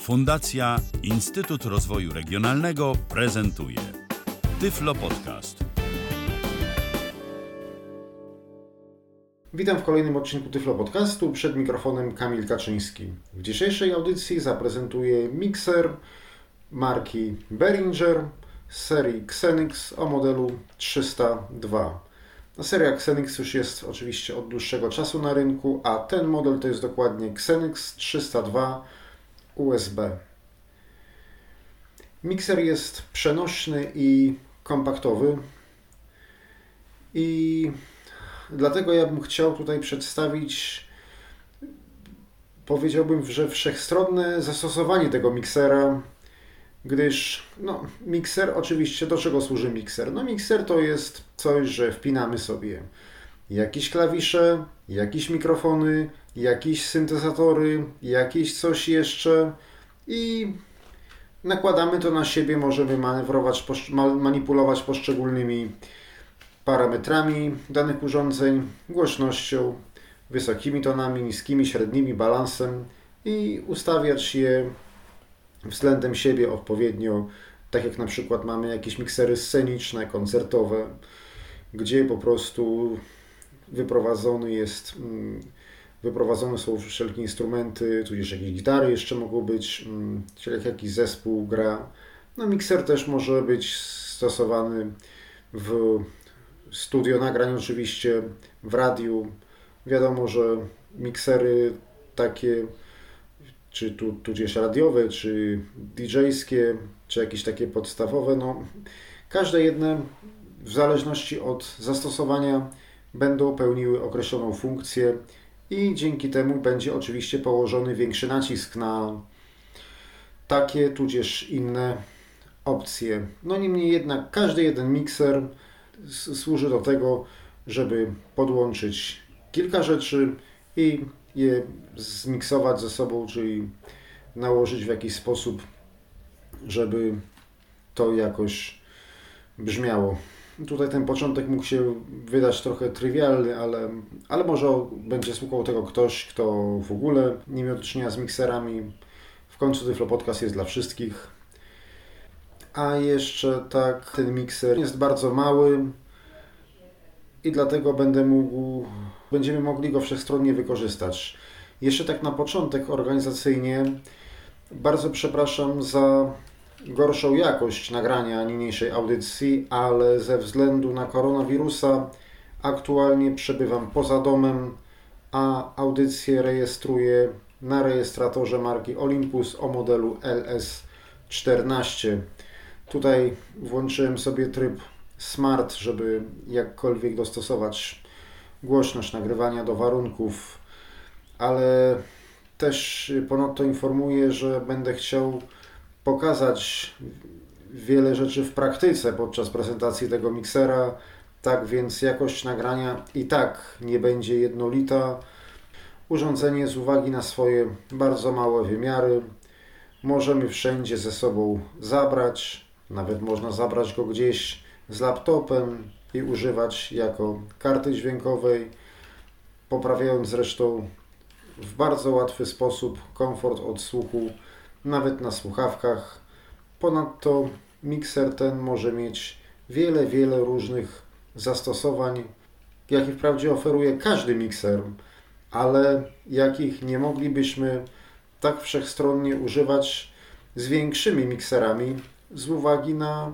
Fundacja Instytut Rozwoju Regionalnego prezentuje Tyflo Podcast. Witam w kolejnym odcinku Tyflo Podcastu. Przed mikrofonem Kamil Kaczyński. W dzisiejszej audycji zaprezentuję mikser marki Behringer serii Xenix o modelu 302. No, seria Xenix już jest oczywiście od dłuższego czasu na rynku, a ten model to jest dokładnie Xenix 302 USB. Mikser jest przenośny i kompaktowy i dlatego ja bym chciał tutaj przedstawić powiedziałbym, że wszechstronne zastosowanie tego miksera gdyż no, mikser, oczywiście do czego służy mikser? No mikser to jest coś, że wpinamy sobie jakieś klawisze, jakieś mikrofony, jakieś syntezatory, jakieś coś jeszcze i nakładamy to na siebie, możemy manewrować, manipulować poszczególnymi parametrami danych urządzeń, głośnością, wysokimi tonami, niskimi, średnimi, balansem i ustawiać je względem siebie odpowiednio, tak jak na przykład mamy jakieś miksery sceniczne, koncertowe, gdzie po prostu wyprowadzony jest, mm, wyprowadzone są wszelkie instrumenty, tudzież jakieś gitary jeszcze mogą być, mm, czyli jakiś zespół gra. No mikser też może być stosowany w studio nagrań oczywiście, w radiu. Wiadomo, że miksery takie czy tu, tudzież radiowe, czy DJ-skie, czy jakieś takie podstawowe, no każde jedne w zależności od zastosowania będą pełniły określoną funkcję i dzięki temu będzie oczywiście położony większy nacisk na takie tudzież inne opcje. No niemniej jednak każdy jeden mikser służy do tego, żeby podłączyć kilka rzeczy i je zmiksować ze sobą, czyli nałożyć w jakiś sposób, żeby to jakoś brzmiało. Tutaj ten początek mógł się wydać trochę trywialny, ale, ale może będzie słuchał tego ktoś, kto w ogóle nie miał do czynienia z mikserami. W końcu Tyflo Podcast jest dla wszystkich. A jeszcze tak, ten mikser jest bardzo mały i dlatego będę mógł będziemy mogli go wszechstronnie wykorzystać. Jeszcze tak na początek organizacyjnie bardzo przepraszam za gorszą jakość nagrania niniejszej audycji, ale ze względu na koronawirusa aktualnie przebywam poza domem, a audycję rejestruję na rejestratorze marki Olympus o modelu LS14. Tutaj włączyłem sobie tryb Smart, żeby jakkolwiek dostosować głośność nagrywania do warunków, ale też ponadto informuję, że będę chciał pokazać wiele rzeczy w praktyce podczas prezentacji tego miksera. Tak więc jakość nagrania i tak nie będzie jednolita. Urządzenie z uwagi na swoje bardzo małe wymiary możemy wszędzie ze sobą zabrać. Nawet można zabrać go gdzieś z laptopem, i używać jako karty dźwiękowej, poprawiając zresztą w bardzo łatwy sposób komfort odsłuchu, nawet na słuchawkach. Ponadto mikser ten może mieć wiele, wiele różnych zastosowań, jakie wprawdzie oferuje każdy mikser, ale jakich nie moglibyśmy tak wszechstronnie używać z większymi mikserami z uwagi na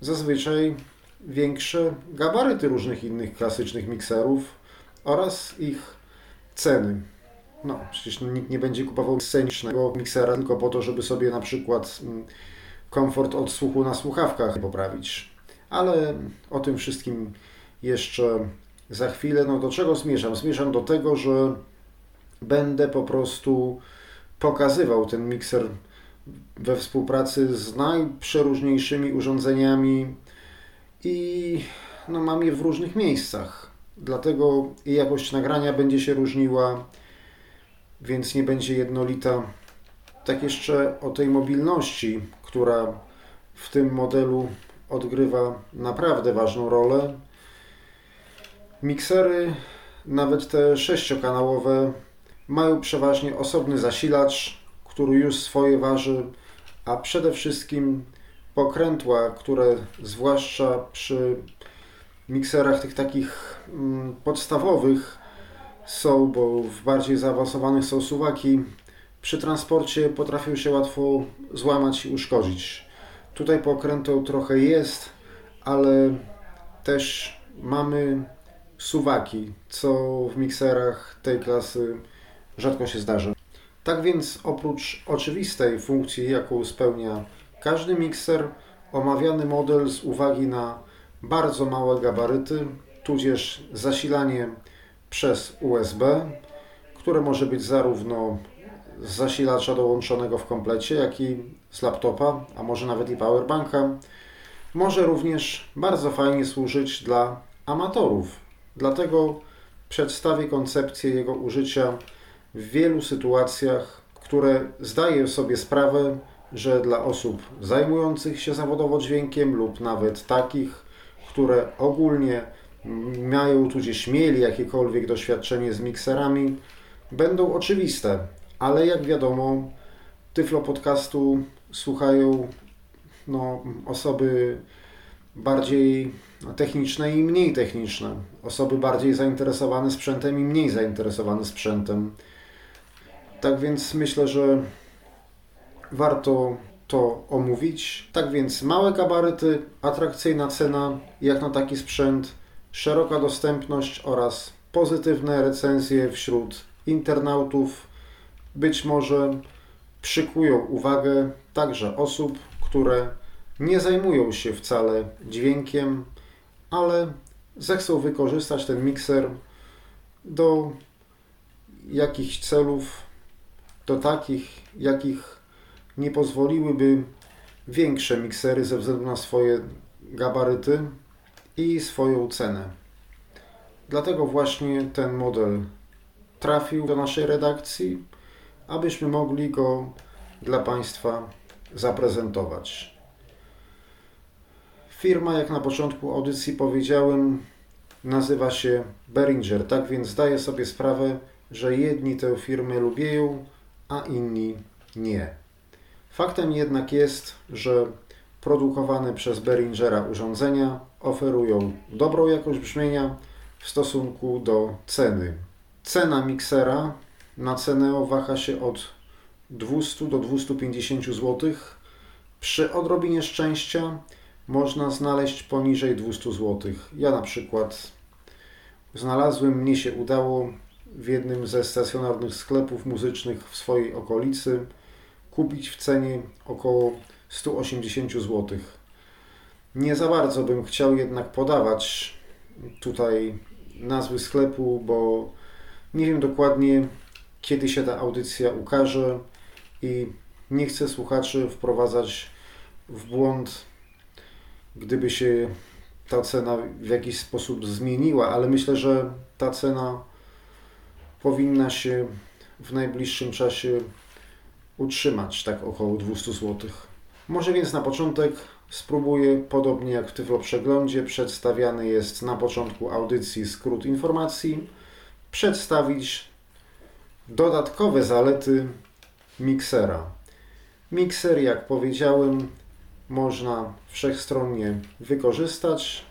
zazwyczaj większe gabaryty różnych innych klasycznych mikserów oraz ich ceny. No, przecież nikt nie będzie kupował scenicznego miksera tylko po to, żeby sobie na przykład mm, komfort odsłuchu na słuchawkach poprawić. Ale o tym wszystkim jeszcze za chwilę. No do czego zmierzam? Zmierzam do tego, że będę po prostu pokazywał ten mikser we współpracy z najprzeróżniejszymi urządzeniami i no, mam je w różnych miejscach. Dlatego jakość nagrania będzie się różniła, więc nie będzie jednolita. Tak jeszcze o tej mobilności, która w tym modelu odgrywa naprawdę ważną rolę. Miksery, nawet te sześciokanałowe, mają przeważnie osobny zasilacz, który już swoje waży, a przede wszystkim pokrętła, które zwłaszcza przy mikserach tych takich mm, podstawowych są, bo w bardziej zaawansowanych są suwaki, przy transporcie potrafią się łatwo złamać i uszkodzić. Tutaj pokrętą trochę jest, ale też mamy suwaki, co w mikserach tej klasy rzadko się zdarza. Tak więc oprócz oczywistej funkcji, jaką spełnia każdy mikser, omawiany model z uwagi na bardzo małe gabaryty, tudzież zasilanie przez USB, które może być zarówno z zasilacza dołączonego w komplecie, jak i z laptopa, a może nawet i powerbanka, może również bardzo fajnie służyć dla amatorów. Dlatego przedstawię koncepcję jego użycia w wielu sytuacjach, które zdaję sobie sprawę, że dla osób zajmujących się zawodowo dźwiękiem lub nawet takich, które ogólnie mają tudzież mieli jakiekolwiek doświadczenie z mikserami, będą oczywiste, ale jak wiadomo, Tyflo podcastu słuchają no, osoby bardziej techniczne i mniej techniczne, osoby bardziej zainteresowane sprzętem i mniej zainteresowane sprzętem. Tak więc myślę, że warto to omówić. Tak więc małe gabaryty, atrakcyjna cena jak na taki sprzęt, szeroka dostępność oraz pozytywne recenzje wśród internautów. Być może przykują uwagę także osób, które nie zajmują się wcale dźwiękiem, ale zechcą wykorzystać ten mikser do jakichś celów, do takich, jakich nie pozwoliłyby większe miksery ze względu na swoje gabaryty i swoją cenę. Dlatego właśnie ten model trafił do naszej redakcji, abyśmy mogli go dla Państwa zaprezentować. Firma, jak na początku audycji powiedziałem, nazywa się Behringer, tak więc zdaję sobie sprawę, że jedni tę firmę lubią, a inni nie. Faktem jednak jest, że produkowane przez Behringera urządzenia oferują dobrą jakość brzmienia w stosunku do ceny. Cena miksera na cenę waha się od 200 do 250 zł. Przy odrobinie szczęścia można znaleźć poniżej 200 zł. Ja na przykład znalazłem, mnie się udało w jednym ze stacjonarnych sklepów muzycznych w swojej okolicy kupić w cenie około 180 zł. Nie za bardzo bym chciał jednak podawać tutaj nazwy sklepu, bo nie wiem dokładnie kiedy się ta audycja ukaże i nie chcę słuchaczy wprowadzać w błąd, gdyby się ta cena w jakiś sposób zmieniła, ale myślę, że ta cena powinna się w najbliższym czasie utrzymać, tak około 200 zł. Może więc na początek spróbuję, podobnie jak w Tyflo Przeglądzie, przedstawiany jest na początku audycji skrót informacji, przedstawić dodatkowe zalety miksera. Mikser, jak powiedziałem, można wszechstronnie wykorzystać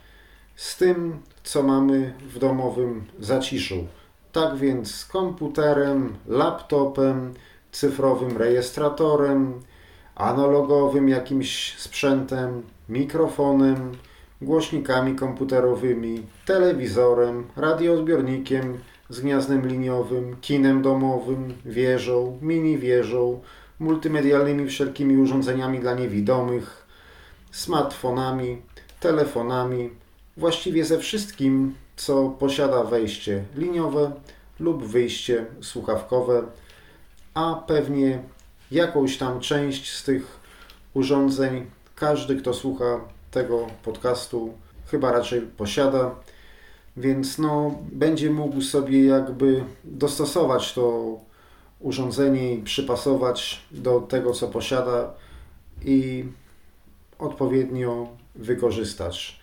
z tym, co mamy w domowym zaciszu. Tak więc z komputerem, laptopem, cyfrowym rejestratorem, analogowym jakimś sprzętem, mikrofonem, głośnikami komputerowymi, telewizorem, radioodbiornikiem z gniazdem liniowym, kinem domowym, wieżą, mini wieżą, multimedialnymi wszelkimi urządzeniami dla niewidomych, smartfonami, telefonami, właściwie ze wszystkim, co posiada wejście liniowe lub wyjście słuchawkowe, a pewnie jakąś tam część z tych urządzeń. Każdy, kto słucha tego podcastu, chyba raczej posiada, więc no, będzie mógł sobie jakby dostosować to urządzenie i przypasować do tego, co posiada i odpowiednio wykorzystać.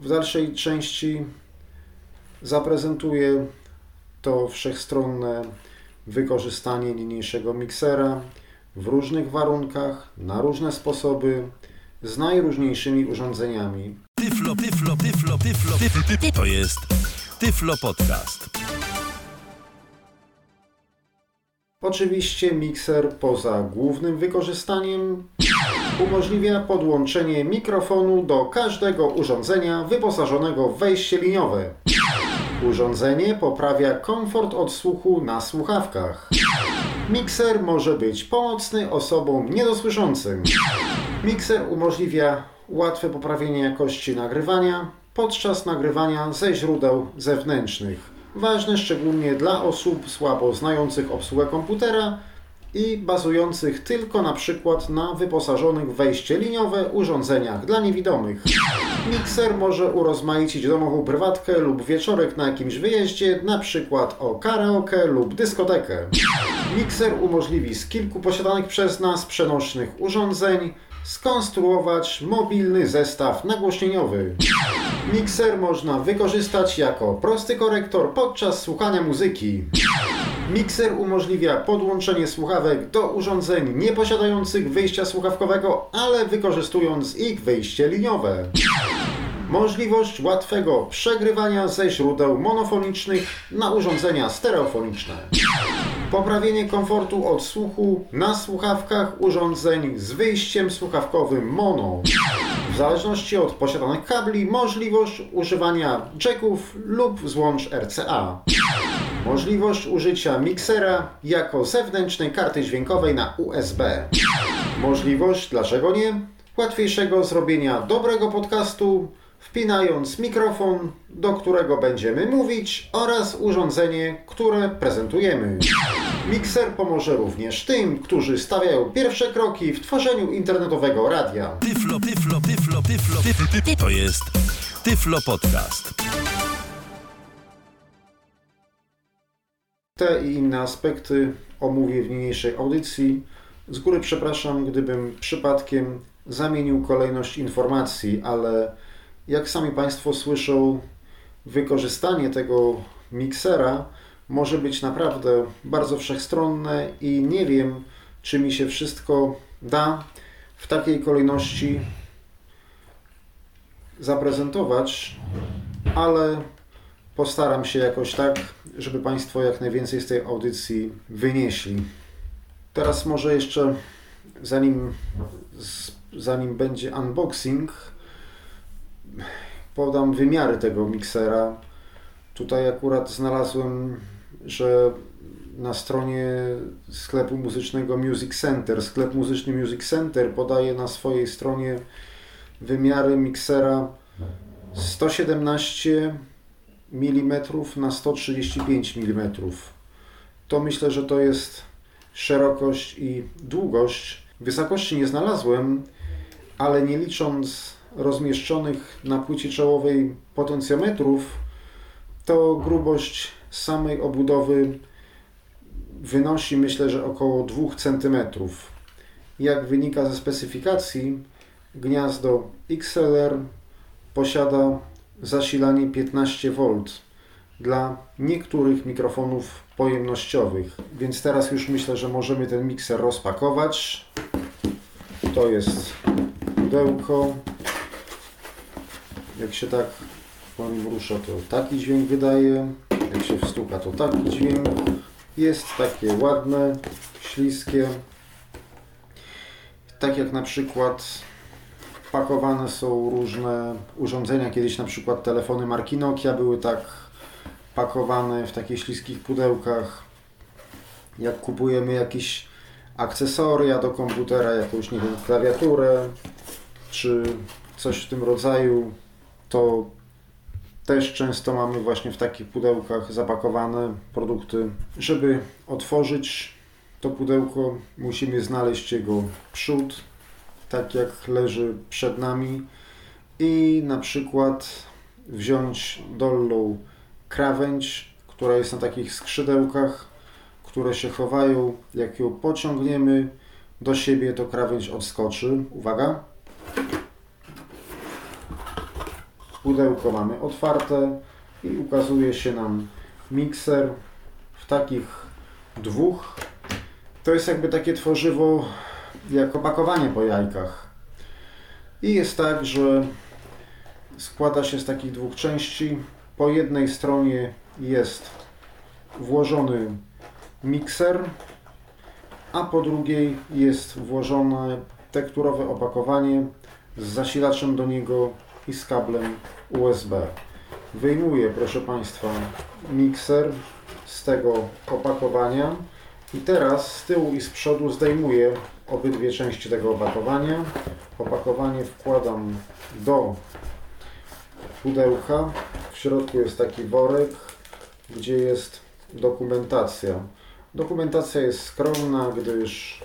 W dalszej części zaprezentuję to wszechstronne wykorzystanie niniejszego miksera, w różnych warunkach, na różne sposoby, z najróżniejszymi urządzeniami. Tyflo, tyflo, tyflo, tyflo, tyflo, to jest Tyflo Podcast. Oczywiście mikser poza głównym wykorzystaniem umożliwia podłączenie mikrofonu do każdego urządzenia wyposażonego w wejście liniowe. Urządzenie poprawia komfort odsłuchu na słuchawkach. Mikser może być pomocny osobom niedosłyszącym. Mikser umożliwia łatwe poprawienie jakości nagrywania podczas nagrywania ze źródeł zewnętrznych. Ważne szczególnie dla osób słabo znających obsługę komputera i bazujących tylko na przykład na wyposażonych wejście liniowe urządzeniach dla niewidomych. Mikser może urozmaicić domową prywatkę lub wieczorek na jakimś wyjeździe, na przykład o karaoke lub dyskotekę. Mikser umożliwi z kilku posiadanych przez nas przenośnych urządzeń skonstruować mobilny zestaw nagłośnieniowy. Mikser można wykorzystać jako prosty korektor podczas słuchania muzyki. Mikser umożliwia podłączenie słuchawek do urządzeń nieposiadających wyjścia słuchawkowego, ale wykorzystując ich wyjście liniowe. Możliwość łatwego przegrywania ze źródeł monofonicznych na urządzenia stereofoniczne. Poprawienie komfortu odsłuchu na słuchawkach urządzeń z wyjściem słuchawkowym mono. W zależności od posiadanych kabli możliwość używania jacków lub złącz RCA. Możliwość użycia miksera jako zewnętrznej karty dźwiękowej na USB. Możliwość, dlaczego nie, łatwiejszego zrobienia dobrego podcastu wpinając mikrofon, do którego będziemy mówić oraz urządzenie, które prezentujemy. Mikser pomoże również tym, którzy stawiają pierwsze kroki w tworzeniu internetowego radia. Tyflo, tyflo, tyflo, tyflo, tyflo, to jest Tyflo Podcast. Te i inne aspekty omówię w niniejszej audycji. Z góry przepraszam, gdybym przypadkiem zamienił kolejność informacji, ale jak sami Państwo słyszą, wykorzystanie tego miksera może być naprawdę bardzo wszechstronne i nie wiem, czy mi się wszystko da w takiej kolejności zaprezentować, ale postaram się jakoś tak, żeby Państwo jak najwięcej z tej audycji wynieśli. Teraz może jeszcze zanim, zanim będzie unboxing, podam wymiary tego miksera. Tutaj akurat znalazłem, że na stronie sklepu muzycznego Music Center, sklep muzyczny Music Center podaje na swojej stronie wymiary miksera 117 mm na 135 mm. To myślę, że to jest szerokość i długość. Wysokości nie znalazłem, ale nie licząc rozmieszczonych na płycie czołowej potencjometrów, to grubość samej obudowy wynosi myślę, że około 2 cm. Jak wynika ze specyfikacji, gniazdo XLR posiada zasilanie 15V dla niektórych mikrofonów pojemnościowych. Więc teraz już myślę, że możemy ten mikser rozpakować. To jest pudełko. Jak się tak nim rusza, to taki dźwięk wydaje. Jak się wstuka, to taki dźwięk. Jest takie ładne, śliskie. Tak jak na przykład pakowane są różne urządzenia. Kiedyś na przykład telefony marki Nokia były tak pakowane w takich śliskich pudełkach. Jak kupujemy jakieś akcesoria do komputera, jakąś, nie wiem, klawiaturę, czy coś w tym rodzaju, to też często mamy właśnie w takich pudełkach zapakowane produkty. Żeby otworzyć to pudełko, musimy znaleźć jego przód, tak jak leży przed nami i na przykład wziąć dolną krawędź, która jest na takich skrzydełkach, które się chowają. Jak ją pociągniemy do siebie, to krawędź odskoczy. Uwaga! Pudełko mamy otwarte i ukazuje się nam mikser w takich dwóch To jest jakby takie tworzywo jak opakowanie po jajkach. I jest tak, że składa się z takich dwóch części. Po jednej stronie jest włożony mikser, a po drugiej jest włożone tekturowe opakowanie z zasilaczem do niego i z kablem USB. Wyjmuję, proszę Państwa, mikser z tego opakowania i teraz z tyłu i z przodu zdejmuję obydwie części tego opakowania. Opakowanie wkładam do pudełka. W środku jest taki worek, gdzie jest dokumentacja. Dokumentacja jest skromna, gdyż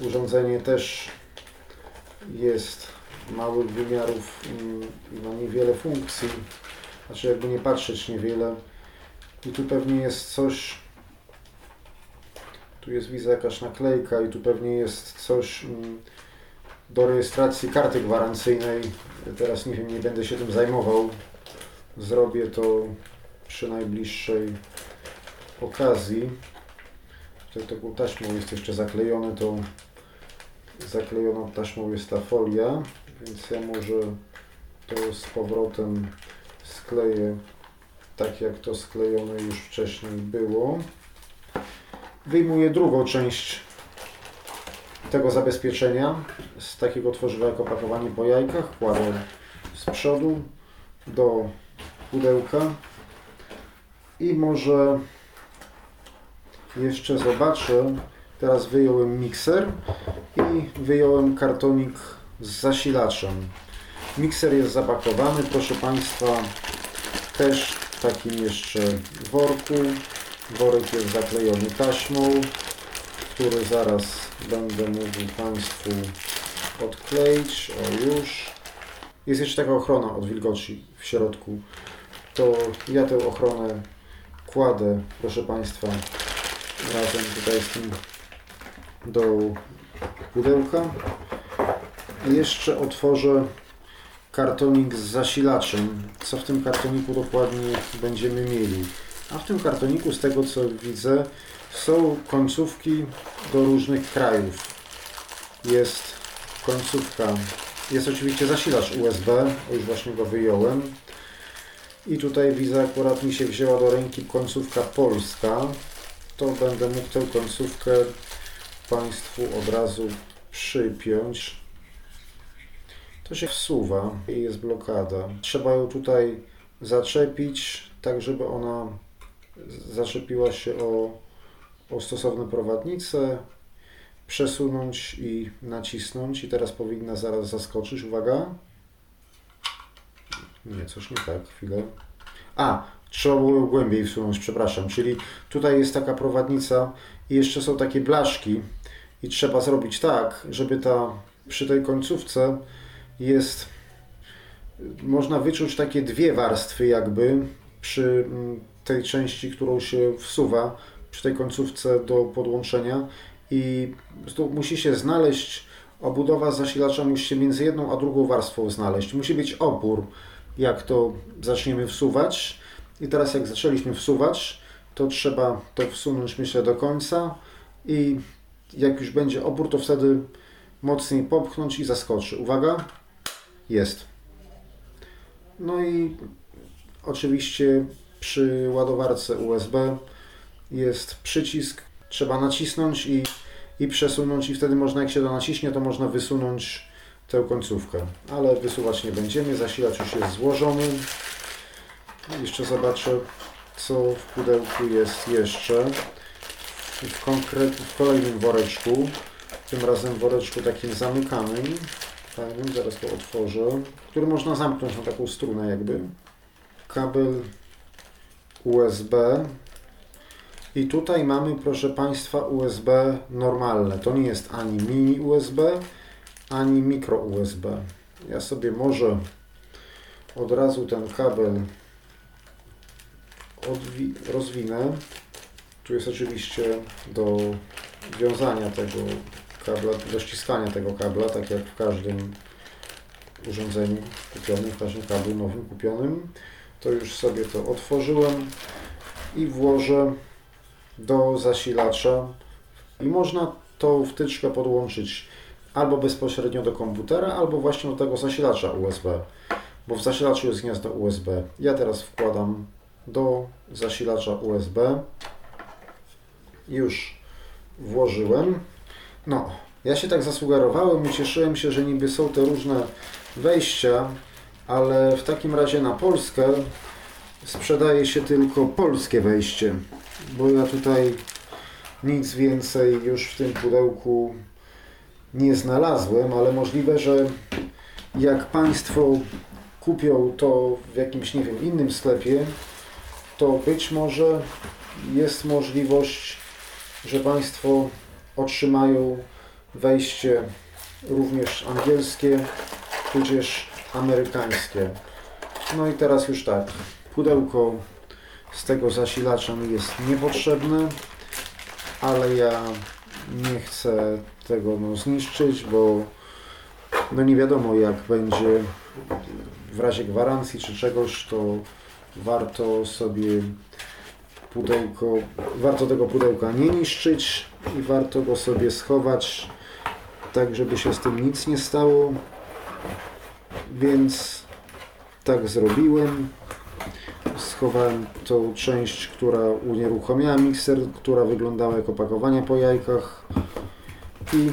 urządzenie też jest małych wymiarów i ma niewiele funkcji. Znaczy jakby nie patrzeć niewiele. I tu pewnie jest coś, tu jest widzę jakaś naklejka i tu pewnie jest coś mm, do rejestracji karty gwarancyjnej. Teraz nie wiem, nie będę się tym zajmował. Zrobię to przy najbliższej okazji. Tutaj taką taśmą jest jeszcze zaklejone, to zaklejoną taśmą jest ta folia, więc ja może to z powrotem skleję tak jak to sklejone już wcześniej było. Wyjmuję drugą część tego zabezpieczenia z takiego tworzywa jak opakowanie po jajkach. Kładę z przodu do pudełka i może jeszcze zobaczę. Teraz wyjąłem mikser i wyjąłem kartonik z zasilaczem. Mikser jest zapakowany, proszę Państwa, też w takim jeszcze worku. Worek jest zaklejony taśmą, który zaraz będę mógł Państwu odkleić. O już. Jest jeszcze taka ochrona od wilgoci w środku. To ja tę ochronę kładę, proszę Państwa, razem tutaj z tym do pudełka. Jeszcze otworzę kartonik z zasilaczem. Co w tym kartoniku dokładnie będziemy mieli? A w tym kartoniku, z tego co widzę, są końcówki do różnych krajów. Jest końcówka, jest oczywiście zasilacz USB, już właśnie go wyjąłem. I tutaj widzę, akurat mi się wzięła do ręki końcówka polska. To będę mógł tę końcówkę Państwu od razu przypiąć. To się wsuwa i jest blokada. Trzeba ją tutaj zaczepić, tak żeby ona zaczepiła się o, o stosowne prowadnice, przesunąć i nacisnąć i teraz powinna zaraz zaskoczyć. Uwaga. Nie, coś nie tak, chwilę. A, trzeba było głębiej wsunąć, przepraszam. Czyli tutaj jest taka prowadnica i jeszcze są takie blaszki i trzeba zrobić tak, żeby ta przy tej końcówce jest można wyczuć takie dwie warstwy jakby przy mm, tej części, którą się wsuwa przy tej końcówce do podłączenia i musi się znaleźć obudowa zasilacza musi się między jedną a drugą warstwą znaleźć. Musi być opór, jak to zaczniemy wsuwać. I teraz jak zaczęliśmy wsuwać, to trzeba to wsunąć myślę do końca i jak już będzie opór, to wtedy mocniej popchnąć i zaskoczy. Uwaga, jest. No i oczywiście przy ładowarce USB jest przycisk, trzeba nacisnąć i, i przesunąć i wtedy można, jak się to naciśnie, to można wysunąć tę końcówkę. Ale wysuwać nie będziemy, zasilacz już jest złożony. Jeszcze zobaczę, co w pudełku jest jeszcze. W, konkret, w kolejnym woreczku, tym razem woreczku takim zamykanym, fajnym, zaraz to otworzę, który można zamknąć na taką strunę jakby. Kabel USB. I tutaj mamy, proszę Państwa, USB normalne. To nie jest ani mini USB, ani mikro USB. Ja sobie może od razu ten kabel rozwinę. Tu jest oczywiście do wiązania tego kabla, do ściskania tego kabla, tak jak w każdym urządzeniu kupionym, w każdym kablu nowym kupionym. To już sobie to otworzyłem i włożę do zasilacza I można tą wtyczkę podłączyć albo bezpośrednio do komputera, albo właśnie do tego zasilacza USB, bo w zasilaczu jest gniazdo USB. Ja teraz wkładam do zasilacza USB. Już włożyłem. No, ja się tak zasugerowałem, ucieszyłem się, że niby są te różne wejścia, ale w takim razie na Polskę sprzedaje się tylko polskie wejście, bo ja tutaj nic więcej już w tym pudełku nie znalazłem, ale możliwe, że jak Państwo kupią to w jakimś, nie wiem, innym sklepie, to być może jest możliwość, że Państwo otrzymają wejście również angielskie, tudzież amerykańskie. No i teraz już tak, pudełko z tego zasilacza mi jest niepotrzebne, ale ja nie chcę tego no, zniszczyć, bo no nie wiadomo jak będzie w razie gwarancji czy czegoś, to warto sobie pudełko, warto tego pudełka nie niszczyć i warto go sobie schować tak, żeby się z tym nic nie stało. Więc tak zrobiłem. Schowałem tą część, która unieruchomiała mikser, która wyglądała jak opakowanie po jajkach. I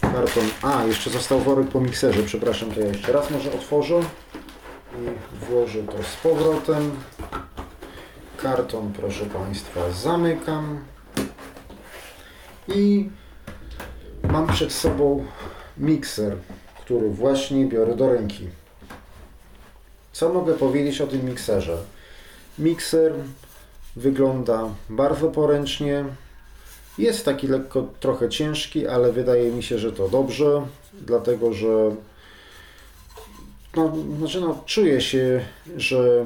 karton. A, jeszcze został worek po mikserze, przepraszam, to ja jeszcze raz może otworzę i włożę to z powrotem. Karton, proszę Państwa, zamykam. I mam przed sobą mikser, który właśnie biorę do ręki. Co mogę powiedzieć o tym mikserze? Mikser wygląda bardzo poręcznie. Jest taki lekko trochę ciężki, ale wydaje mi się, że to dobrze, dlatego że no, znaczy no, czuję się, że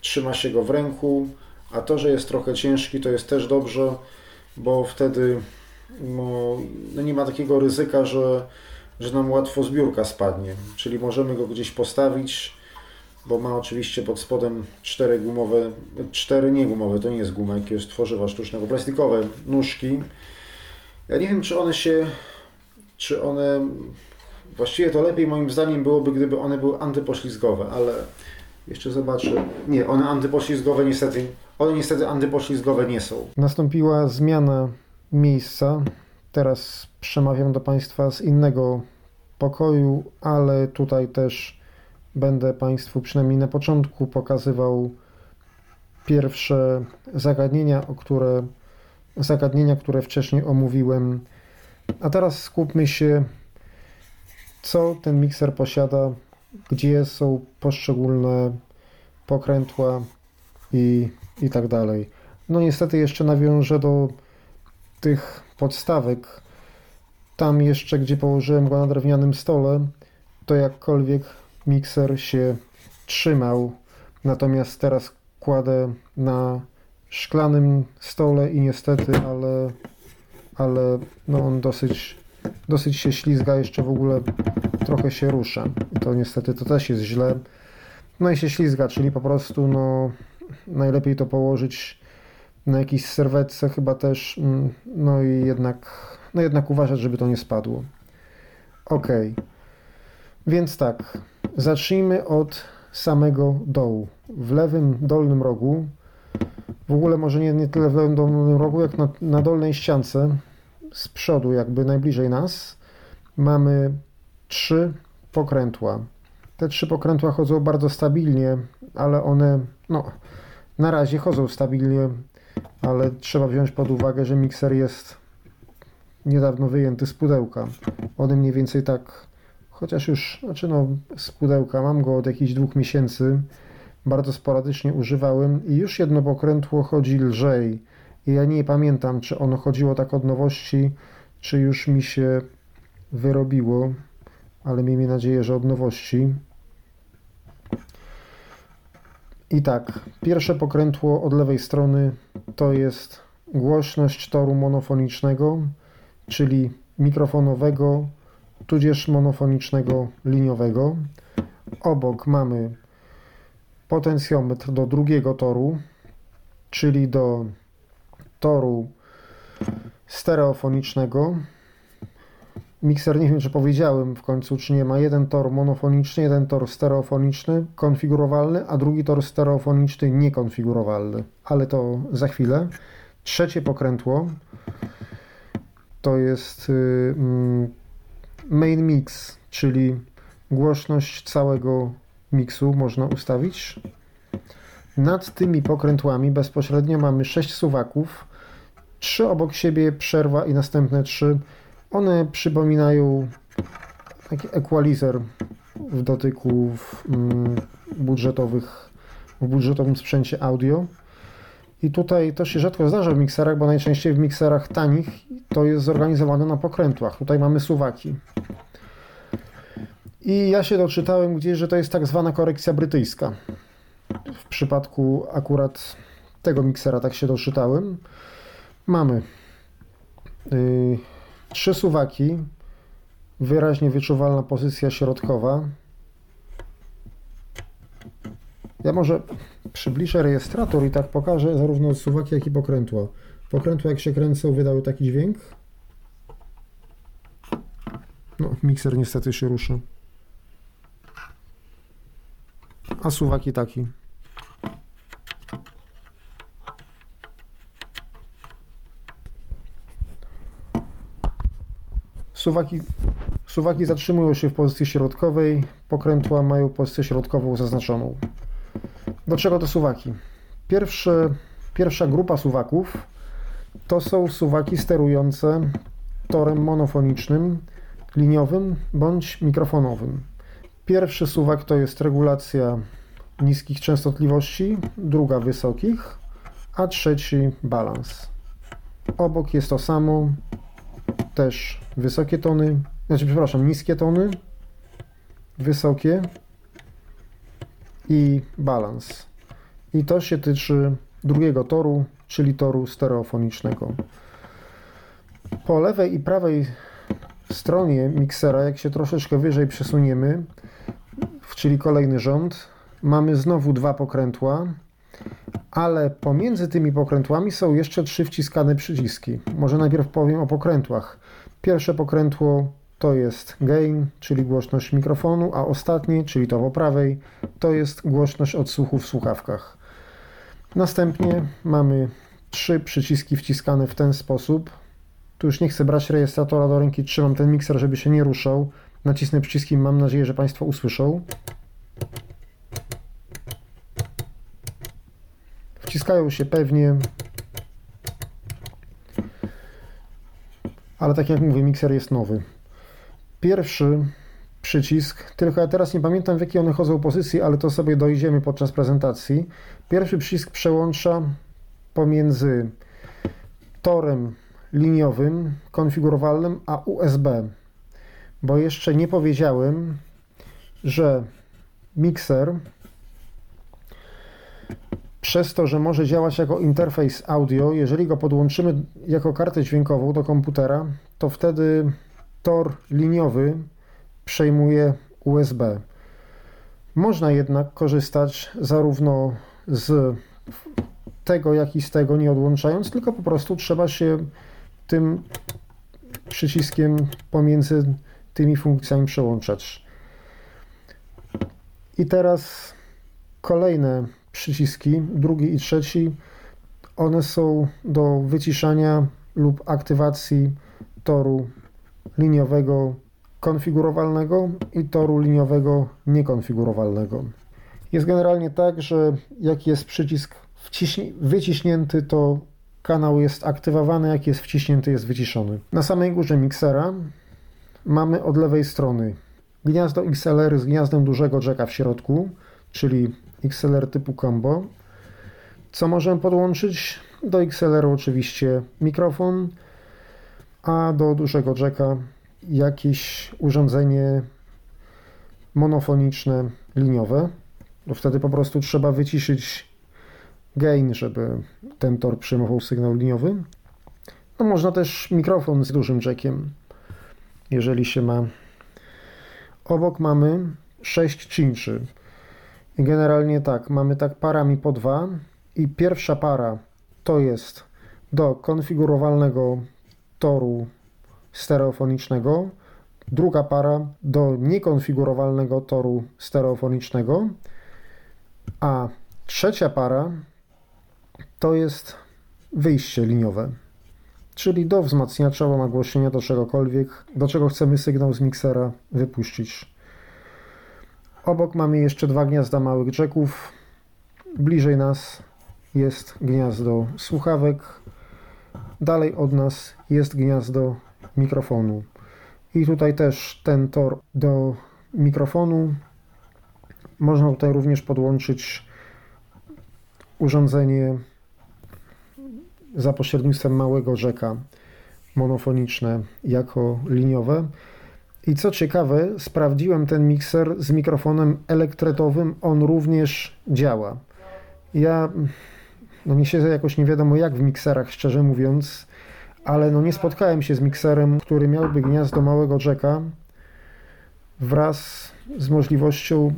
trzyma się go w ręku, a to, że jest trochę ciężki, to jest też dobrze, bo wtedy no, no nie ma takiego ryzyka, że, że nam łatwo zbiórka spadnie. Czyli możemy go gdzieś postawić, bo ma oczywiście pod spodem cztery gumowe, cztery nie gumowe, to nie jest guma, jakiegoś tworzywa sztucznego, plastikowe nóżki. Ja nie wiem, czy one się, czy one, właściwie to lepiej moim zdaniem byłoby, gdyby one były antypoślizgowe, ale jeszcze zobaczę. Nie, one antypoślizgowe niestety, one niestety antypoślizgowe nie są. Nastąpiła zmiana miejsca. Teraz przemawiam do Państwa z innego pokoju, ale tutaj też będę Państwu przynajmniej na początku pokazywał pierwsze zagadnienia, o które, zagadnienia, które wcześniej omówiłem. A teraz skupmy się, co ten mikser posiada, gdzie są poszczególne pokrętła i, i tak dalej. No niestety jeszcze nawiążę do tych podstawek. Tam jeszcze, gdzie położyłem go na drewnianym stole, to jakkolwiek mikser się trzymał. Natomiast teraz kładę na szklanym stole i niestety, ale, ale no on dosyć, dosyć się ślizga, jeszcze w ogóle trochę się rusza. I to niestety to też jest źle. No i się ślizga, czyli po prostu no, najlepiej to położyć na jakiejś serwetce chyba też, mm, no i jednak, no jednak uważać, żeby to nie spadło. Ok, więc tak, zacznijmy od samego dołu. W lewym dolnym rogu, w ogóle może nie, nie tyle w lewym dolnym rogu, jak na, na dolnej ściance, z przodu jakby najbliżej nas, mamy trzy pokrętła. Te trzy pokrętła chodzą bardzo stabilnie, ale one, no, na razie chodzą stabilnie ale trzeba wziąć pod uwagę, że mikser jest niedawno wyjęty z pudełka. One mniej więcej tak, chociaż już, znaczy no, z pudełka mam go od jakichś dwóch miesięcy, bardzo sporadycznie używałem i już jedno pokrętło chodzi lżej. I ja nie pamiętam, czy ono chodziło tak od nowości, czy już mi się wyrobiło, ale miejmy nadzieję, że od nowości. I tak, pierwsze pokrętło od lewej strony to jest głośność toru monofonicznego, czyli mikrofonowego, tudzież monofonicznego liniowego. Obok mamy potencjometr do drugiego toru, czyli do toru stereofonicznego. Mikser, nie wiem czy powiedziałem w końcu, czy nie ma jeden tor monofoniczny, jeden tor stereofoniczny konfigurowalny, a drugi tor stereofoniczny niekonfigurowalny, ale to za chwilę. Trzecie pokrętło to jest y, mm, main mix, czyli głośność całego miksu można ustawić. Nad tymi pokrętłami bezpośrednio mamy 6 suwaków, trzy obok siebie, przerwa i następne trzy. One przypominają taki equalizer w dotyku w, mm, budżetowych, w budżetowym sprzęcie audio. I tutaj to się rzadko zdarza w mikserach, bo najczęściej w mikserach tanich to jest zorganizowane na pokrętłach. Tutaj mamy suwaki. I ja się doczytałem gdzieś, że to jest tak zwana korekcja brytyjska. W przypadku akurat tego miksera tak się doczytałem. Mamy yy, trzy suwaki, wyraźnie wyczuwalna pozycja środkowa. Ja może przybliżę rejestrator i tak pokażę zarówno suwaki, jak i pokrętła. Pokrętła jak się kręcą wydały taki dźwięk. No, mikser niestety się rusza. A suwaki taki. Suwaki, suwaki zatrzymują się w pozycji środkowej, pokrętła mają pozycję środkową zaznaczoną. Do czego to suwaki? Pierwsze, pierwsza grupa suwaków to są suwaki sterujące torem monofonicznym, liniowym bądź mikrofonowym. Pierwszy suwak to jest regulacja niskich częstotliwości, druga wysokich, a trzeci balans. Obok jest to samo, też wysokie tony, znaczy przepraszam, niskie tony, wysokie i balans. I to się tyczy drugiego toru, czyli toru stereofonicznego. Po lewej i prawej stronie miksera, jak się troszeczkę wyżej przesuniemy, czyli kolejny rząd, mamy znowu dwa pokrętła, ale pomiędzy tymi pokrętłami są jeszcze trzy wciskane przyciski. Może najpierw powiem o pokrętłach. Pierwsze pokrętło to jest gain, czyli głośność mikrofonu, a ostatnie, czyli to po prawej, to jest głośność odsłuchu w słuchawkach. Następnie mamy trzy przyciski wciskane w ten sposób. Tu już nie chcę brać rejestratora do ręki, trzymam ten mikser, żeby się nie ruszał. Nacisnę przyciski, mam nadzieję, że Państwo usłyszą. Wciskają się pewnie. Ale tak jak mówię, mikser jest nowy. Pierwszy przycisk, tylko ja teraz nie pamiętam w jakiej one chodzą pozycji, ale to sobie dojdziemy podczas prezentacji. Pierwszy przycisk przełącza pomiędzy torem liniowym, konfigurowalnym, a USB. Bo jeszcze nie powiedziałem, że mikser przez to, że może działać jako interfejs audio, jeżeli go podłączymy jako kartę dźwiękową do komputera, to wtedy tor liniowy przejmuje USB. Można jednak korzystać zarówno z tego, jak i z tego nie odłączając, tylko po prostu trzeba się tym przyciskiem pomiędzy tymi funkcjami przełączać. I teraz kolejne przyciski, drugi i trzeci, one są do wyciszania lub aktywacji toru liniowego konfigurowalnego i toru liniowego niekonfigurowalnego. Jest generalnie tak, że jak jest przycisk wyciśnięty, to kanał jest aktywowany, jak jest wciśnięty, jest wyciszony. Na samej górze miksera mamy od lewej strony gniazdo XLR z gniazdem dużego jacka w środku, czyli XLR typu combo. Co możemy podłączyć? Do XLR oczywiście mikrofon, a do dużego jacka jakieś urządzenie monofoniczne, liniowe. No wtedy po prostu trzeba wyciszyć gain, żeby ten tor przyjmował sygnał liniowy. No można też mikrofon z dużym jackiem, jeżeli się ma. Obok mamy 6 cinczy. Generalnie tak, mamy tak parami po dwa i pierwsza para to jest do konfigurowalnego toru stereofonicznego, druga para do niekonfigurowalnego toru stereofonicznego, a trzecia para to jest wyjście liniowe, czyli do wzmacniacza, nagłośnienia, do czegokolwiek, do czego chcemy sygnał z miksera wypuścić. Obok mamy jeszcze dwa gniazda małych jacków. Bliżej nas jest gniazdo słuchawek. Dalej od nas jest gniazdo mikrofonu. I tutaj też ten tor do mikrofonu. Można tutaj również podłączyć urządzenie za pośrednictwem małego rzeka monofoniczne jako liniowe. I co ciekawe, sprawdziłem ten mikser z mikrofonem elektretowym, on również działa. Ja, no nie siedzę jakoś nie wiadomo jak w mikserach, szczerze mówiąc, ale no nie spotkałem się z mikserem, który miałby gniazdo małego jacka wraz z możliwością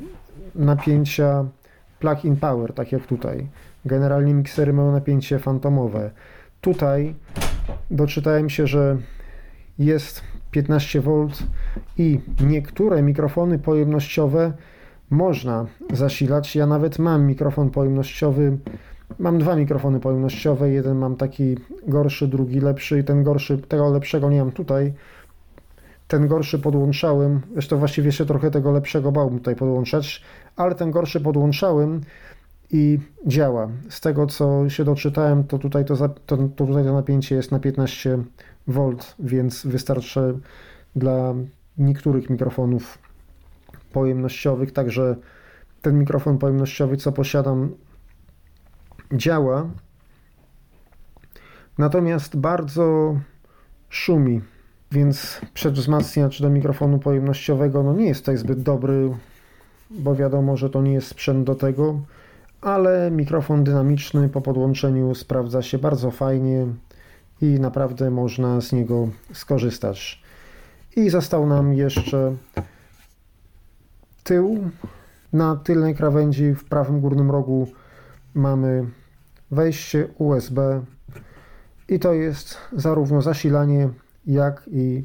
napięcia plug-in power, tak jak tutaj. Generalnie miksery mają napięcie fantomowe. Tutaj doczytałem się, że jest 15V i niektóre mikrofony pojemnościowe można zasilać. Ja nawet mam mikrofon pojemnościowy. Mam dwa mikrofony pojemnościowe. Jeden mam taki gorszy, drugi lepszy i ten gorszy, tego lepszego nie mam tutaj. Ten gorszy podłączałem, zresztą właściwie się trochę tego lepszego bałbym tutaj podłączać, ale ten gorszy podłączałem i działa. Z tego co się doczytałem, to tutaj to, to, to tutaj to napięcie jest na 15 V, więc wystarczy dla niektórych mikrofonów pojemnościowych, także ten mikrofon pojemnościowy, co posiadam, działa. Natomiast bardzo szumi, więc przedwzmacniacz do mikrofonu pojemnościowego no nie jest tutaj zbyt dobry, bo wiadomo, że to nie jest sprzęt do tego ale mikrofon dynamiczny po podłączeniu sprawdza się bardzo fajnie i naprawdę można z niego skorzystać. I został nam jeszcze tył. Na tylnej krawędzi w prawym górnym rogu mamy wejście USB i to jest zarówno zasilanie, jak i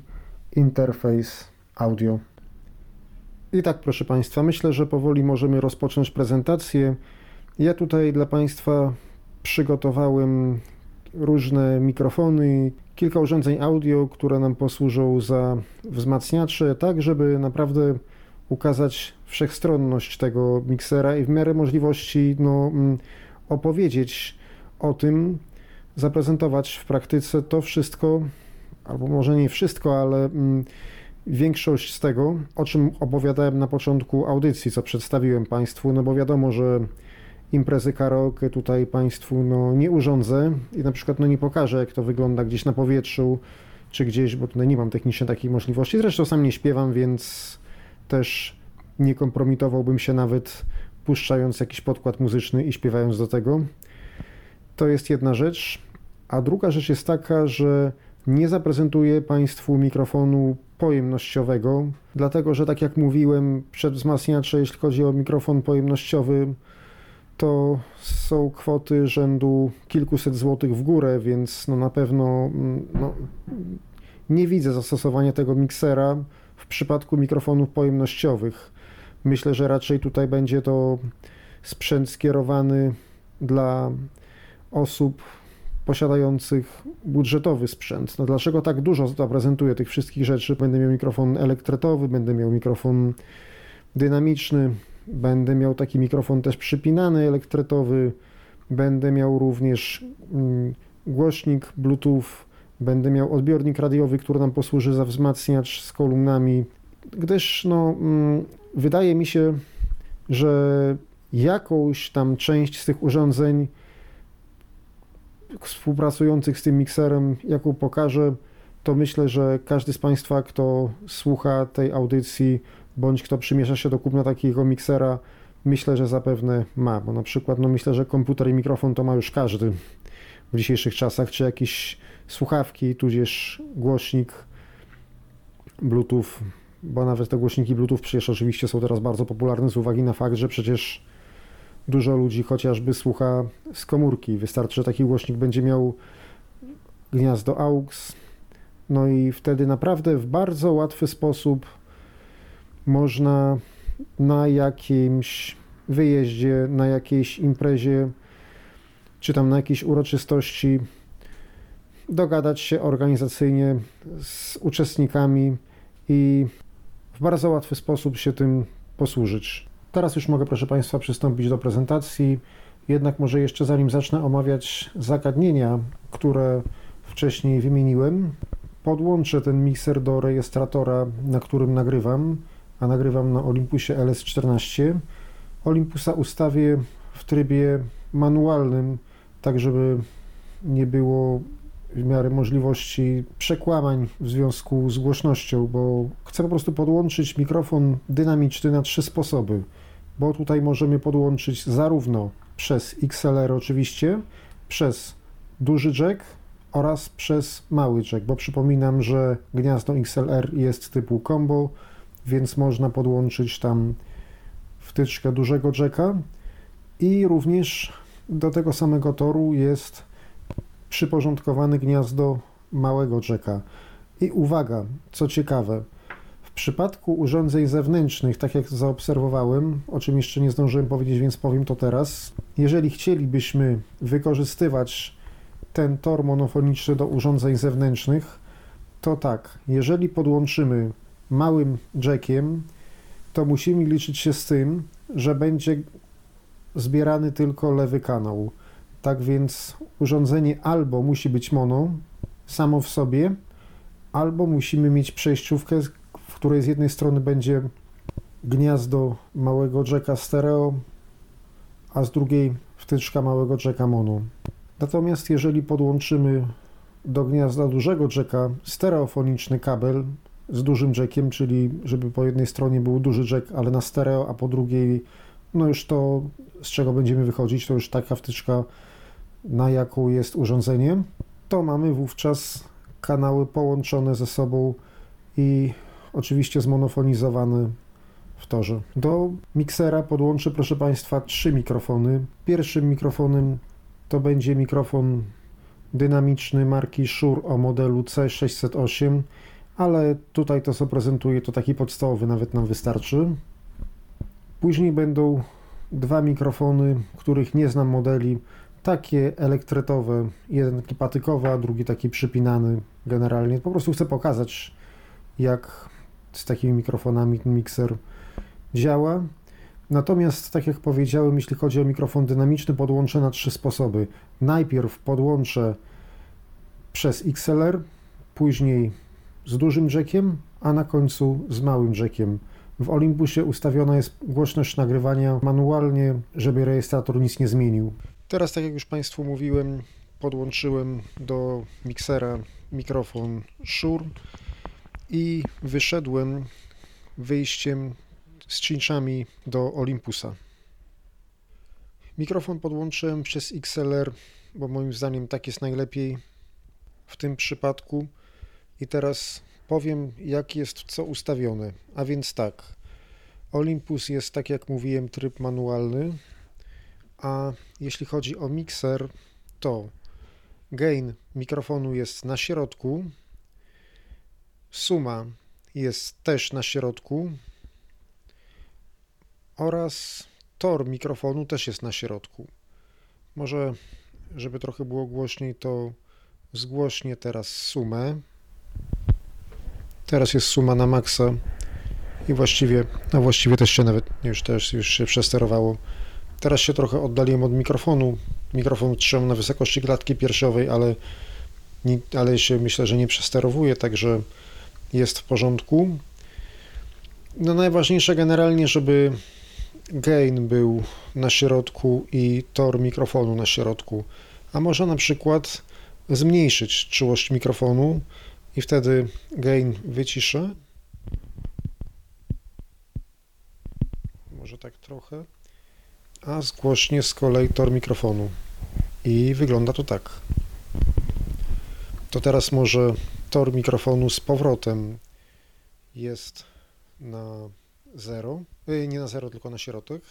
interfejs audio. I tak, proszę Państwa, myślę, że powoli możemy rozpocząć prezentację. Ja tutaj dla Państwa przygotowałem różne mikrofony, kilka urządzeń audio, które nam posłużą za wzmacniacze, tak żeby naprawdę ukazać wszechstronność tego miksera i w miarę możliwości no, mm, opowiedzieć o tym, zaprezentować w praktyce to wszystko, albo może nie wszystko, ale mm, większość z tego, o czym opowiadałem na początku audycji, co przedstawiłem Państwu, no bo wiadomo, że imprezy karaoke tutaj Państwu no, nie urządzę i na przykład no, nie pokażę, jak to wygląda gdzieś na powietrzu czy gdzieś, bo tutaj nie mam technicznie takiej możliwości. Zresztą sam nie śpiewam, więc też nie kompromitowałbym się nawet puszczając jakiś podkład muzyczny i śpiewając do tego. To jest jedna rzecz. A druga rzecz jest taka, że nie zaprezentuję Państwu mikrofonu pojemnościowego, dlatego że tak jak mówiłem, przedwzmacniacze, jeśli chodzi o mikrofon pojemnościowy, to są kwoty rzędu kilkuset złotych w górę, więc no na pewno mm, no, nie widzę zastosowania tego miksera w przypadku mikrofonów pojemnościowych. Myślę, że raczej tutaj będzie to sprzęt skierowany dla osób posiadających budżetowy sprzęt. No dlaczego tak dużo zaprezentuję tych wszystkich rzeczy? Będę miał mikrofon elektretowy, będę miał mikrofon dynamiczny, Będę miał taki mikrofon też przypinany, elektretowy. Będę miał również mm, głośnik Bluetooth. Będę miał odbiornik radiowy, który nam posłuży za wzmacniacz z kolumnami, gdyż no, mm, wydaje mi się, że jakąś tam część z tych urządzeń współpracujących z tym mikserem, jaką pokażę, to myślę, że każdy z Państwa, kto słucha tej audycji, bądź kto przymierza się do kupna takiego miksera, myślę, że zapewne ma, bo na przykład no myślę, że komputer i mikrofon to ma już każdy w dzisiejszych czasach, czy jakieś słuchawki, tudzież głośnik Bluetooth, bo nawet te głośniki Bluetooth przecież oczywiście są teraz bardzo popularne z uwagi na fakt, że przecież dużo ludzi chociażby słucha z komórki. Wystarczy, że taki głośnik będzie miał gniazdo AUX, No i wtedy naprawdę w bardzo łatwy sposób można na jakimś wyjeździe, na jakiejś imprezie, czy tam na jakiejś uroczystości dogadać się organizacyjnie z uczestnikami i w bardzo łatwy sposób się tym posłużyć. Teraz już mogę, proszę Państwa, przystąpić do prezentacji. Jednak może jeszcze zanim zacznę omawiać zagadnienia, które wcześniej wymieniłem, podłączę ten mikser do rejestratora, na którym nagrywam, a nagrywam na Olympusie LS14. Olympusa ustawię w trybie manualnym, tak żeby nie było w miarę możliwości przekłamań w związku z głośnością, bo chcę po prostu podłączyć mikrofon dynamiczny na trzy sposoby, bo tutaj możemy podłączyć zarówno przez XLR oczywiście, przez duży jack oraz przez mały jack, bo przypominam, że gniazdo XLR jest typu combo, więc można podłączyć tam wtyczkę dużego jacka i również do tego samego toru jest przyporządkowane gniazdo małego jacka. I uwaga, co ciekawe, w przypadku urządzeń zewnętrznych, tak jak zaobserwowałem, o czym jeszcze nie zdążyłem powiedzieć, więc powiem to teraz, jeżeli chcielibyśmy wykorzystywać ten tor monofoniczny do urządzeń zewnętrznych, to tak, jeżeli podłączymy małym jackiem, to musimy liczyć się z tym, że będzie zbierany tylko lewy kanał. Tak więc urządzenie albo musi być mono samo w sobie, albo musimy mieć przejściówkę, w której z jednej strony będzie gniazdo małego jacka stereo, a z drugiej wtyczka małego jacka mono. Natomiast jeżeli podłączymy do gniazda dużego jacka stereofoniczny kabel z dużym jackiem, czyli żeby po jednej stronie był duży jack, ale na stereo, a po drugiej no już to, z czego będziemy wychodzić, to już taka wtyczka, na jaką jest urządzenie, to mamy wówczas kanały połączone ze sobą i oczywiście zmonofonizowane w torze. Do miksera podłączę, proszę Państwa, trzy mikrofony. Pierwszym mikrofonem to będzie mikrofon dynamiczny marki Shure o modelu C608, ale tutaj to, co prezentuję, to taki podstawowy nawet nam wystarczy. Później będą dwa mikrofony, których nie znam modeli, takie elektretowe, jeden taki patykowy, a drugi taki przypinany generalnie. Po prostu chcę pokazać, jak z takimi mikrofonami ten mikser działa. Natomiast, tak jak powiedziałem, jeśli chodzi o mikrofon dynamiczny, podłączę na trzy sposoby. Najpierw podłączę przez XLR, później z dużym jackiem, a na końcu z małym jackiem. W Olympusie ustawiona jest głośność nagrywania manualnie, żeby rejestrator nic nie zmienił. Teraz, tak jak już Państwu mówiłem, podłączyłem do miksera mikrofon Shure i wyszedłem wyjściem z cinczami do Olympusa. Mikrofon podłączyłem przez XLR, bo moim zdaniem tak jest najlepiej w tym przypadku. I teraz powiem, jak jest co ustawione. A więc tak, Olympus jest, tak jak mówiłem, tryb manualny, a jeśli chodzi o mikser, to gain mikrofonu jest na środku, suma jest też na środku oraz tor mikrofonu też jest na środku. Może, żeby trochę było głośniej, to zgłośnie teraz sumę. Teraz jest suma na maksa i właściwie, no właściwie też się nawet już też już się przesterowało. Teraz się trochę oddaliłem od mikrofonu. Mikrofon trzymam na wysokości klatki piersiowej, ale, ale się myślę, że nie przesterowuje, także jest w porządku. No najważniejsze generalnie, żeby gain był na środku i tor mikrofonu na środku. A może na przykład zmniejszyć czułość mikrofonu i wtedy gain wyciszę. Może tak trochę. A zgłośnie z kolei tor mikrofonu. I wygląda to tak. To teraz może tor mikrofonu z powrotem jest na 0, y, nie na 0, tylko na środek,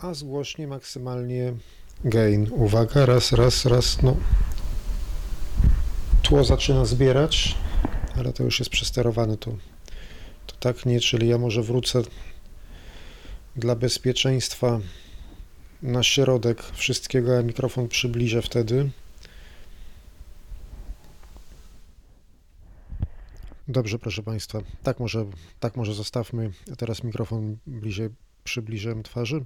a zgłośnie maksymalnie gain. Uwaga, raz, raz, raz, no. Tło zaczyna zbierać, ale to już jest przesterowane, to, to tak nie, czyli ja może wrócę dla bezpieczeństwa na środek wszystkiego, a mikrofon przybliżę wtedy. Dobrze, proszę Państwa. Tak może, tak może zostawmy. Teraz mikrofon bliżej przybliżyłem twarzy.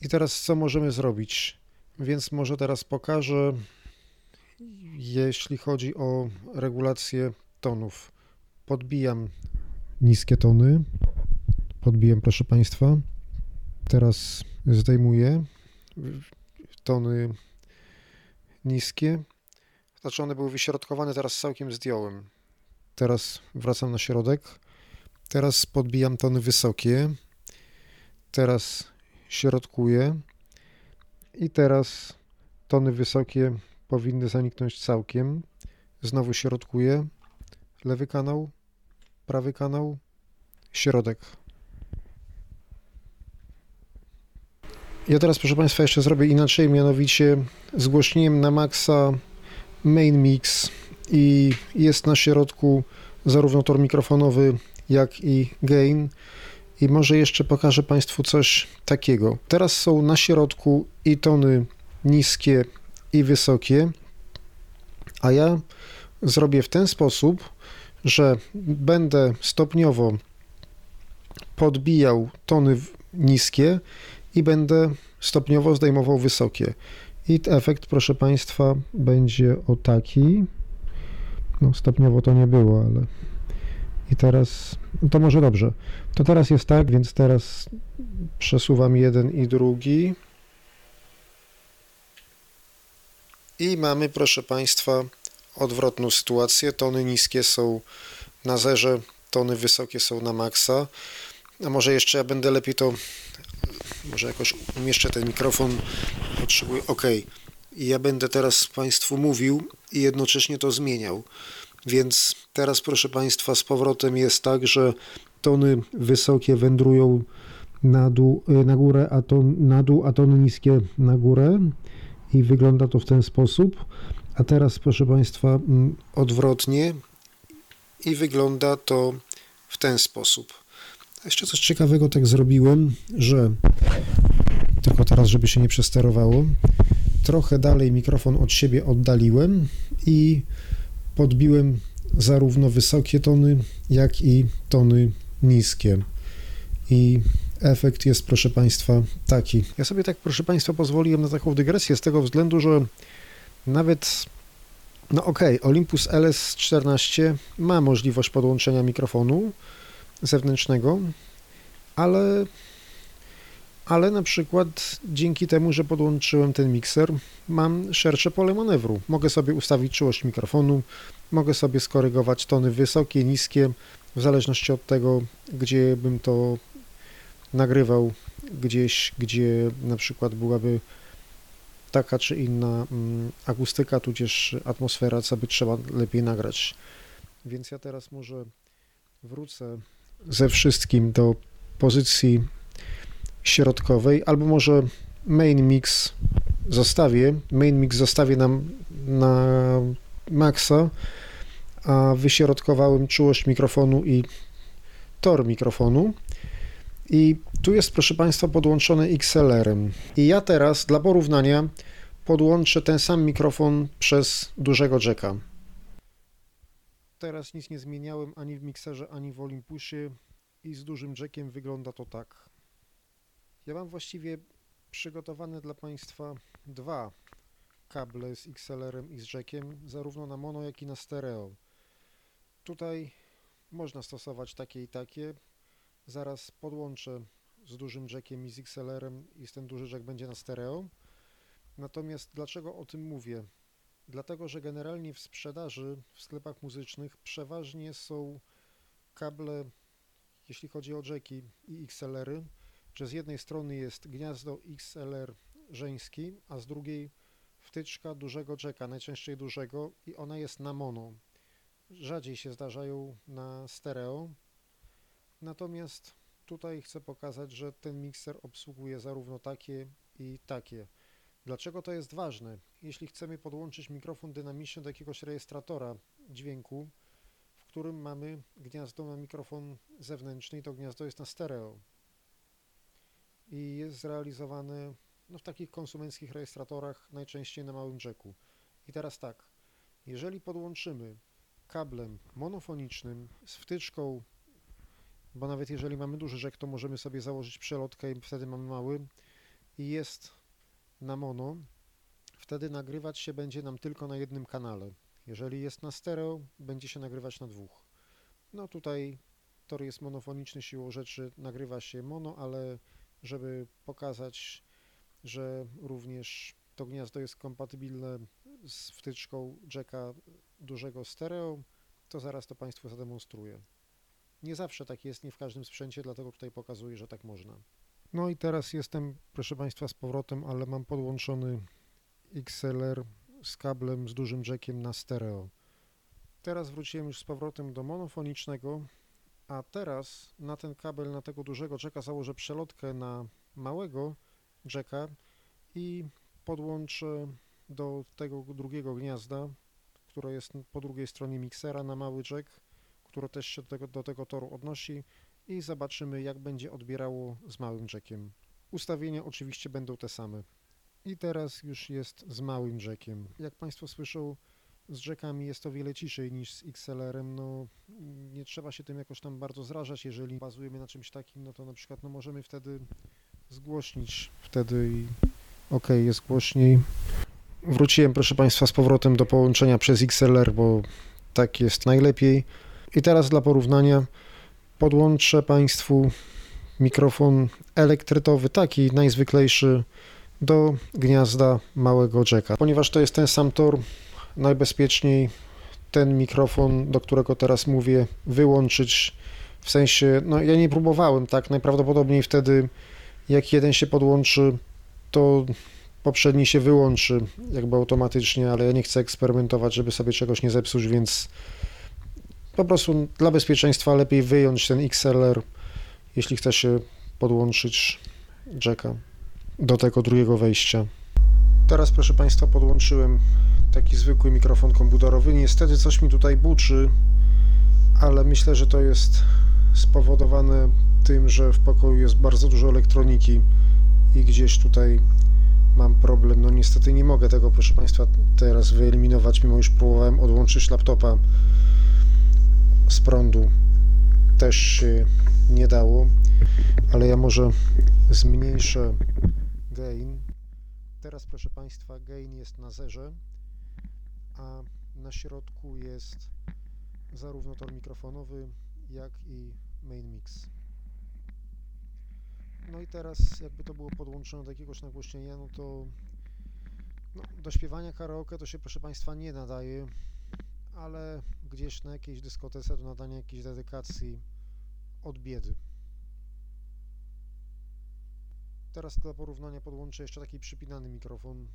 I teraz co możemy zrobić? Więc może teraz pokażę, jeśli chodzi o regulację tonów. Podbijam niskie tony. Podbiłem, proszę Państwa. Teraz zdejmuję tony niskie. Znaczy one były wyśrodkowane, teraz całkiem zdjąłem. Teraz wracam na środek. Teraz podbijam tony wysokie. Teraz środkuję. I teraz tony wysokie powinny zaniknąć całkiem. Znowu środkuję. Lewy kanał, prawy kanał, środek. Ja teraz, proszę Państwa, jeszcze zrobię inaczej, mianowicie zgłośniłem na maksa main mix i jest na środku zarówno tor mikrofonowy, jak i gain. I może jeszcze pokażę Państwu coś takiego. Teraz są na środku i tony niskie, i wysokie, a ja zrobię w ten sposób, że będę stopniowo podbijał tony niskie i będę stopniowo zdejmował wysokie. I efekt, proszę Państwa, będzie o taki. No, stopniowo to nie było, ale. I teraz. To może dobrze. To teraz jest tak, więc teraz przesuwam jeden i drugi. I mamy, proszę Państwa, odwrotną sytuację. Tony niskie są na zerze, tony wysokie są na maksa. A może jeszcze ja będę lepiej to, może jakoś umieszczę ten mikrofon, potrzebuję, ok. I ja będę teraz Państwu mówił i jednocześnie to zmieniał. Więc teraz, proszę Państwa, z powrotem jest tak, że tony wysokie wędrują na, dół, na górę, a ton, na dół, a tony niskie na górę i wygląda to w ten sposób. A teraz, proszę Państwa, mm, odwrotnie i wygląda to w ten sposób. Jeszcze coś ciekawego tak zrobiłem, że tylko teraz, żeby się nie przesterowało, trochę dalej mikrofon od siebie oddaliłem i podbiłem zarówno wysokie tony, jak i tony niskie. I efekt jest, proszę Państwa, taki. Ja sobie tak, proszę Państwa, pozwoliłem na taką dygresję z tego względu, że nawet, no ok, Olympus LS14 ma możliwość podłączenia mikrofonu zewnętrznego, ale, ale na przykład dzięki temu, że podłączyłem ten mikser, mam szersze pole manewru. Mogę sobie ustawić czułość mikrofonu, mogę sobie skorygować tony wysokie, niskie, w zależności od tego, gdzie bym to nagrywał gdzieś, gdzie na przykład byłaby taka czy inna mm, akustyka, tudzież atmosfera, co by trzeba lepiej nagrać. Więc ja teraz może wrócę ze wszystkim do pozycji środkowej, albo może main mix zostawię, main mix zostawię nam na maksa, a wyśrodkowałem czułość mikrofonu i tor mikrofonu. I tu jest, proszę Państwa, podłączony XLR-em. I ja teraz dla porównania podłączę ten sam mikrofon przez dużego jacka. Teraz nic nie zmieniałem ani w mikserze, ani w Olympusie i z dużym jackiem wygląda to tak. Ja mam właściwie przygotowane dla Państwa dwa kable z XLR-em i z jackiem, zarówno na mono, jak i na stereo. Tutaj można stosować takie i takie. Zaraz podłączę z dużym jackiem i z XLR-em i ten duży jack będzie na stereo. Natomiast dlaczego o tym mówię? Dlatego, że generalnie w sprzedaży w sklepach muzycznych przeważnie są kable, jeśli chodzi o jacki i XLR-y, że z jednej strony jest gniazdo XLR żeński, a z drugiej wtyczka dużego jacka, najczęściej dużego i ona jest na mono. Rzadziej się zdarzają na stereo, natomiast tutaj chcę pokazać, że ten mikser obsługuje zarówno takie i takie. Dlaczego to jest ważne? Jeśli chcemy podłączyć mikrofon dynamiczny do jakiegoś rejestratora dźwięku, w którym mamy gniazdo na mikrofon zewnętrzny i to gniazdo jest na stereo i jest zrealizowane no, w takich konsumenckich rejestratorach, najczęściej na małym jacku. I teraz tak, jeżeli podłączymy kablem monofonicznym z wtyczką, bo nawet jeżeli mamy duży jack, to możemy sobie założyć przelotkę i wtedy mamy mały i jest na mono, wtedy nagrywać się będzie nam tylko na jednym kanale. Jeżeli jest na stereo, będzie się nagrywać na dwóch. No tutaj tor jest monofoniczny, siłą rzeczy nagrywa się mono, ale żeby pokazać, że również to gniazdo jest kompatybilne z wtyczką jacka dużego stereo, to zaraz to Państwu zademonstruję. Nie zawsze tak jest, nie w każdym sprzęcie, dlatego tutaj pokazuję, że tak można. No i teraz jestem, proszę Państwa, z powrotem, ale mam podłączony XLR z kablem z dużym jackiem na stereo. Teraz wróciłem już z powrotem do monofonicznego, a teraz na ten kabel, na tego dużego jacka założę przelotkę na małego jacka i podłączę do tego drugiego gniazda, które jest po drugiej stronie miksera na mały jack, które też się do tego, do tego toru odnosi i zobaczymy jak będzie odbierało z małym jackiem. Ustawienia oczywiście będą te same. I teraz już jest z małym jackiem. Jak Państwo słyszą, z jackami jest o wiele ciszej niż z XLR-em, no nie trzeba się tym jakoś tam bardzo zrażać, jeżeli bazujemy na czymś takim, no to na przykład no możemy wtedy zgłośnić wtedy i ok, jest głośniej. Wróciłem proszę Państwa z powrotem do połączenia przez XLR, bo tak jest najlepiej. I teraz dla porównania podłączę Państwu mikrofon elektrytowy, taki najzwyklejszy do gniazda małego jacka. Ponieważ to jest ten sam tor, najbezpieczniej ten mikrofon, do którego teraz mówię, wyłączyć. W sensie, no ja nie próbowałem, tak, najprawdopodobniej wtedy jak jeden się podłączy, to poprzedni się wyłączy jakby automatycznie, ale ja nie chcę eksperymentować, żeby sobie czegoś nie zepsuć, więc po prostu dla bezpieczeństwa lepiej wyjąć ten XLR, jeśli chce się podłączyć jacka do tego drugiego wejścia. Teraz proszę Państwa podłączyłem taki zwykły mikrofon komputerowy. Niestety coś mi tutaj buczy, ale myślę, że to jest spowodowane tym, że w pokoju jest bardzo dużo elektroniki i gdzieś tutaj mam problem. No niestety nie mogę tego, proszę Państwa, teraz wyeliminować, mimo już próbowałem odłączyć laptopa z prądu. Też się nie dało, ale ja może zmniejszę gain. Teraz, proszę Państwa, gain jest na zerze, a na środku jest zarówno tor mikrofonowy, jak i main mix. No i teraz jakby to było podłączone do jakiegoś nagłośnienia, no to no, do śpiewania karaoke to się proszę Państwa nie nadaje, ale gdzieś na jakiejś dyskotece do nadania jakiejś dedykacji od biedy. Teraz dla porównania podłączę jeszcze taki przypinany mikrofon,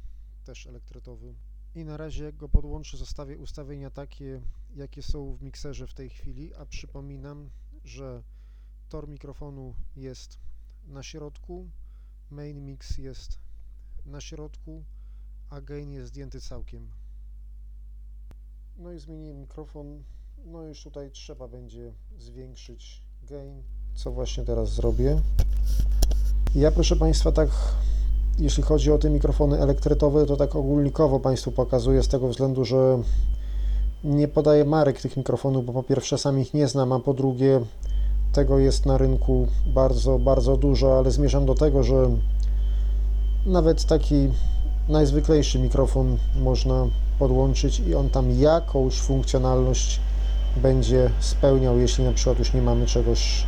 też elektrytowy. I na razie jak go podłączę zostawię ustawienia takie, jakie są w mikserze w tej chwili, a przypominam, że tor mikrofonu jest na środku, main mix jest na środku, a gain jest zdjęty całkiem. No i zmieniłem mikrofon, no już tutaj trzeba będzie zwiększyć gain, co właśnie teraz zrobię. Ja proszę Państwa tak, jeśli chodzi o te mikrofony elektrytowe, to tak ogólnikowo Państwu pokazuję z tego względu, że nie podaję marek tych mikrofonów, bo po pierwsze sam ich nie znam, a po drugie tego jest na rynku bardzo, bardzo dużo, ale zmierzam do tego, że nawet taki najzwyklejszy mikrofon można podłączyć i on tam jakąś funkcjonalność będzie spełniał, jeśli na przykład już nie mamy czegoś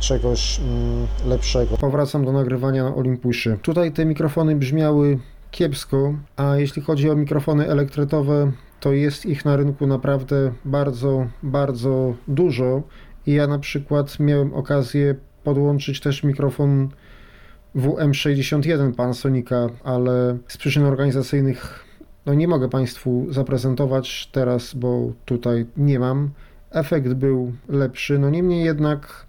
czegoś mm, lepszego. Powracam do nagrywania na Olympusie. Tutaj te mikrofony brzmiały kiepsko, a jeśli chodzi o mikrofony elektrytowe, to jest ich na rynku naprawdę bardzo, bardzo dużo i ja na przykład miałem okazję podłączyć też mikrofon WM61 Panasonica, ale z przyczyn organizacyjnych no nie mogę Państwu zaprezentować teraz, bo tutaj nie mam. Efekt był lepszy, no niemniej jednak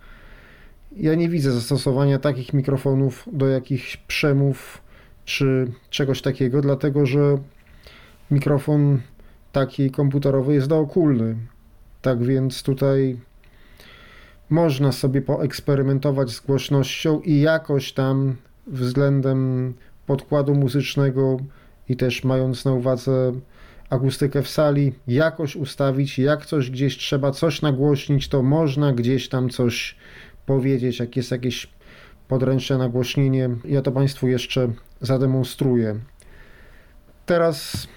ja nie widzę zastosowania takich mikrofonów do jakichś przemów czy czegoś takiego, dlatego że mikrofon taki komputerowy jest dookulny Tak więc tutaj można sobie poeksperymentować z głośnością i jakoś tam względem podkładu muzycznego i też mając na uwadze akustykę w sali, jakoś ustawić, jak coś gdzieś trzeba coś nagłośnić, to można gdzieś tam coś powiedzieć, jak jest jakieś podręczne nagłośnienie. Ja to Państwu jeszcze zademonstruję. Teraz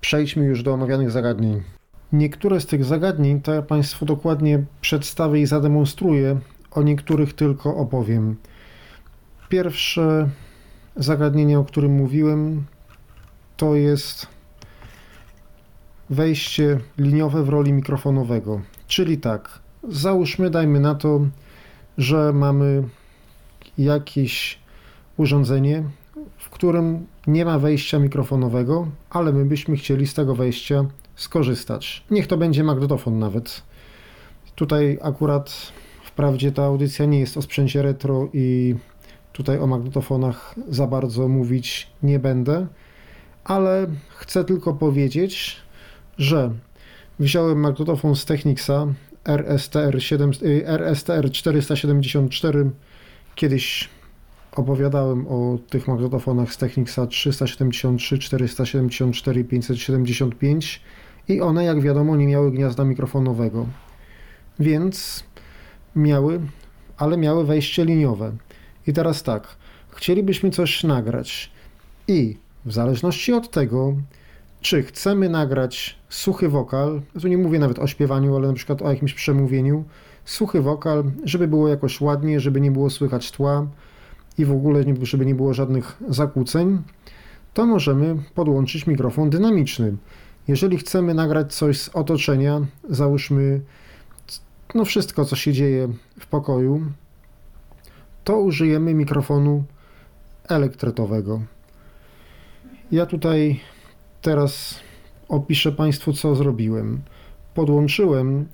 przejdźmy już do omawianych zagadnień. Niektóre z tych zagadnień to ja Państwu dokładnie przedstawię i zademonstruję, o niektórych tylko opowiem. Pierwsze zagadnienie, o którym mówiłem, to jest wejście liniowe w roli mikrofonowego. Czyli tak, załóżmy, dajmy na to, że mamy jakieś urządzenie, w którym nie ma wejścia mikrofonowego, ale my byśmy chcieli z tego wejścia skorzystać. Niech to będzie magnetofon nawet. Tutaj akurat wprawdzie ta audycja nie jest o sprzęcie retro i tutaj o magnetofonach za bardzo mówić nie będę, ale chcę tylko powiedzieć, że wziąłem magnetofon z Technicsa RSTR, 7, RSTR 474. Kiedyś opowiadałem o tych magnetofonach z Technicsa 373, 474 i 575 i one, jak wiadomo, nie miały gniazda mikrofonowego. Więc miały, ale miały wejście liniowe. I teraz tak, chcielibyśmy coś nagrać i w zależności od tego, czy chcemy nagrać suchy wokal, tu nie mówię nawet o śpiewaniu, ale na przykład o jakimś przemówieniu, suchy wokal, żeby było jakoś ładnie, żeby nie było słychać tła i w ogóle żeby nie było żadnych zakłóceń, to możemy podłączyć mikrofon dynamiczny. Jeżeli chcemy nagrać coś z otoczenia, załóżmy no wszystko, co się dzieje w pokoju, to użyjemy mikrofonu elektretowego. Ja tutaj teraz opiszę Państwu, co zrobiłem. Podłączyłem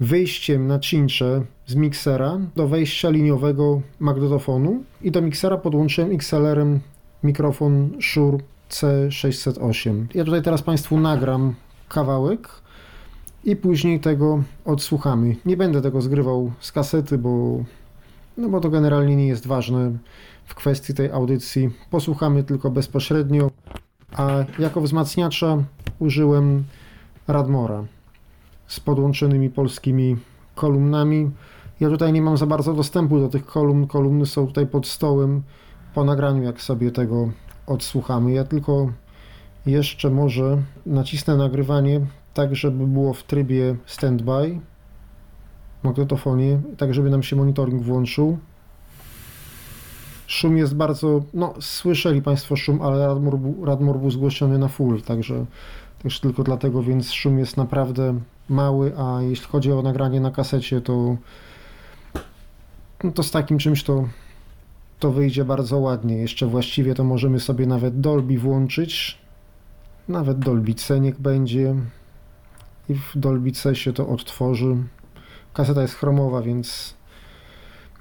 wyjściem na cincze z miksera do wejścia liniowego magnetofonu i do miksera podłączyłem XLR-em mikrofon Shure C608. Ja tutaj teraz Państwu nagram kawałek i później tego odsłuchamy. Nie będę tego zgrywał z kasety, bo, no bo to generalnie nie jest ważne w kwestii tej audycji. Posłuchamy tylko bezpośrednio, a jako wzmacniacza użyłem Radmora z podłączonymi polskimi kolumnami. Ja tutaj nie mam za bardzo dostępu do tych kolumn. Kolumny są tutaj pod stołem po nagraniu, jak sobie tego odsłuchamy. Ja tylko jeszcze może nacisnę nagrywanie tak, żeby było w trybie standby magnetofonie, tak żeby nam się monitoring włączył. Szum jest bardzo, no słyszeli Państwo szum, ale Radmor, Radmor był zgłoszony na full, także też tylko dlatego, więc szum jest naprawdę mały, a jeśli chodzi o nagranie na kasecie, to, no to z takim czymś to, to wyjdzie bardzo ładnie. Jeszcze właściwie to możemy sobie nawet Dolby włączyć, nawet Dolby C niech będzie i w Dolby C się to odtworzy. Kaseta jest chromowa, więc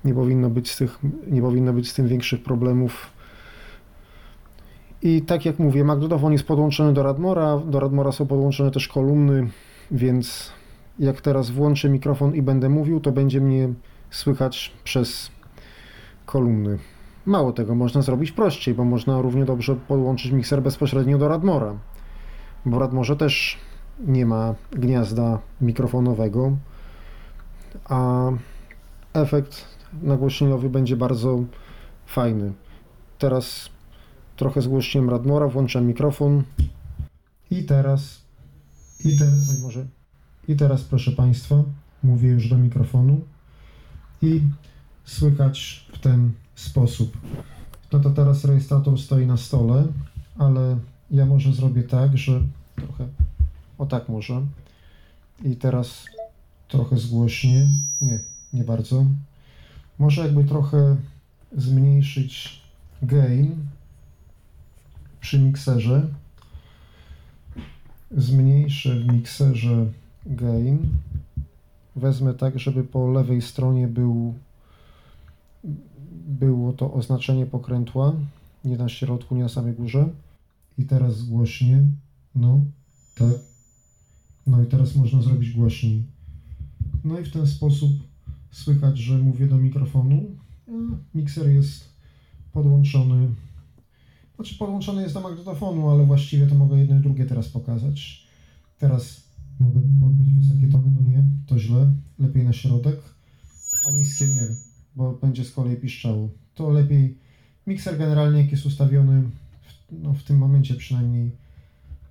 nie powinno być z, tych, nie powinno być z tym większych problemów. I tak jak mówię, magnetofon jest podłączony do Radmora, do Radmora są podłączone też kolumny, więc jak teraz włączę mikrofon i będę mówił, to będzie mnie słychać przez kolumny. Mało tego, można zrobić prościej, bo można równie dobrze podłączyć mikser bezpośrednio do Radmora. Bo w Radmorze też nie ma gniazda mikrofonowego, a efekt nagłośnieniowy będzie bardzo fajny. Teraz trochę zgłośniłem Radmora, włączam mikrofon i teraz i teraz, może, i teraz proszę Państwa, mówię już do mikrofonu i słychać w ten sposób. No to teraz rejestrator stoi na stole, ale ja może zrobię tak, że trochę, o tak może. I teraz trochę zgłośnie, nie, nie bardzo. Może jakby trochę zmniejszyć gain przy mikserze. Zmniejszę w mikserze gain. Wezmę tak, żeby po lewej stronie był, było to oznaczenie pokrętła. Nie na środku, nie na samej górze. I teraz głośnie. No, tak. No i teraz można zrobić głośniej. No i w ten sposób słychać, że mówię do mikrofonu. Mikser jest podłączony. Znaczy podłączony jest do magnetofonu, ale właściwie to mogę jedno i drugie teraz pokazać. Teraz mogę podbić wysokie tony, no nie, to źle. Lepiej na środek, a niskie nie, bo będzie z kolei piszczało. To lepiej. Mikser generalnie jak jest ustawiony, w, no w tym momencie przynajmniej,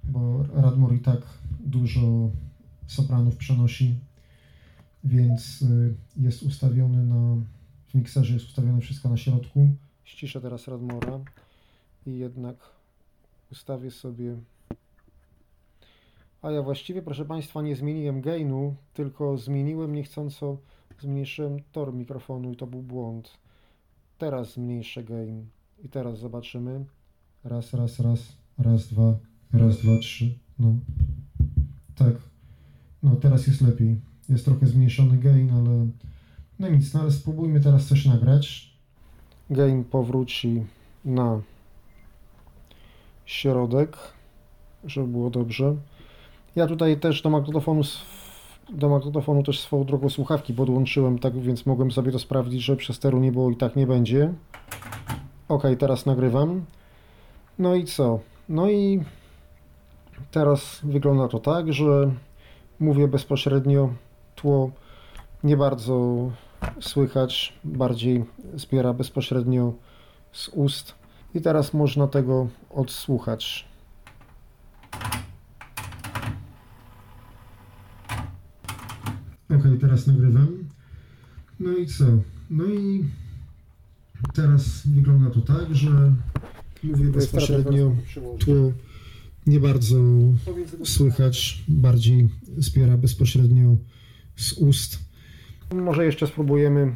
bo Radmor i tak dużo sopranów przenosi, więc y, jest ustawiony na, w mikserze jest ustawione wszystko na środku. Ściszę teraz Radmora i jednak ustawię sobie. A ja właściwie, proszę Państwa, nie zmieniłem gainu, tylko zmieniłem niechcąco, zmniejszyłem tor mikrofonu i to był błąd. Teraz zmniejszę gain i teraz zobaczymy. Raz, raz, raz, raz, dwa, raz, dwa, trzy. No, tak. No, teraz jest lepiej. Jest trochę zmniejszony gain, ale no nic, no ale spróbujmy teraz coś nagrać. Gain powróci na środek, żeby było dobrze. Ja tutaj też do magnetofonu, do magnetofonu też swoją drogą słuchawki podłączyłem, tak więc mogłem sobie to sprawdzić, że przesteru nie było i tak nie będzie. Ok, teraz nagrywam. No i co? No i teraz wygląda to tak, że mówię bezpośrednio, tło nie bardzo słychać, bardziej zbiera bezpośrednio z ust. I teraz można tego odsłuchać. Ok, teraz nagrywam. No i co? No i teraz wygląda to tak, że mówię bezpośrednio, tło nie bardzo słychać, bardziej zbiera bezpośrednio z ust. Może jeszcze spróbujemy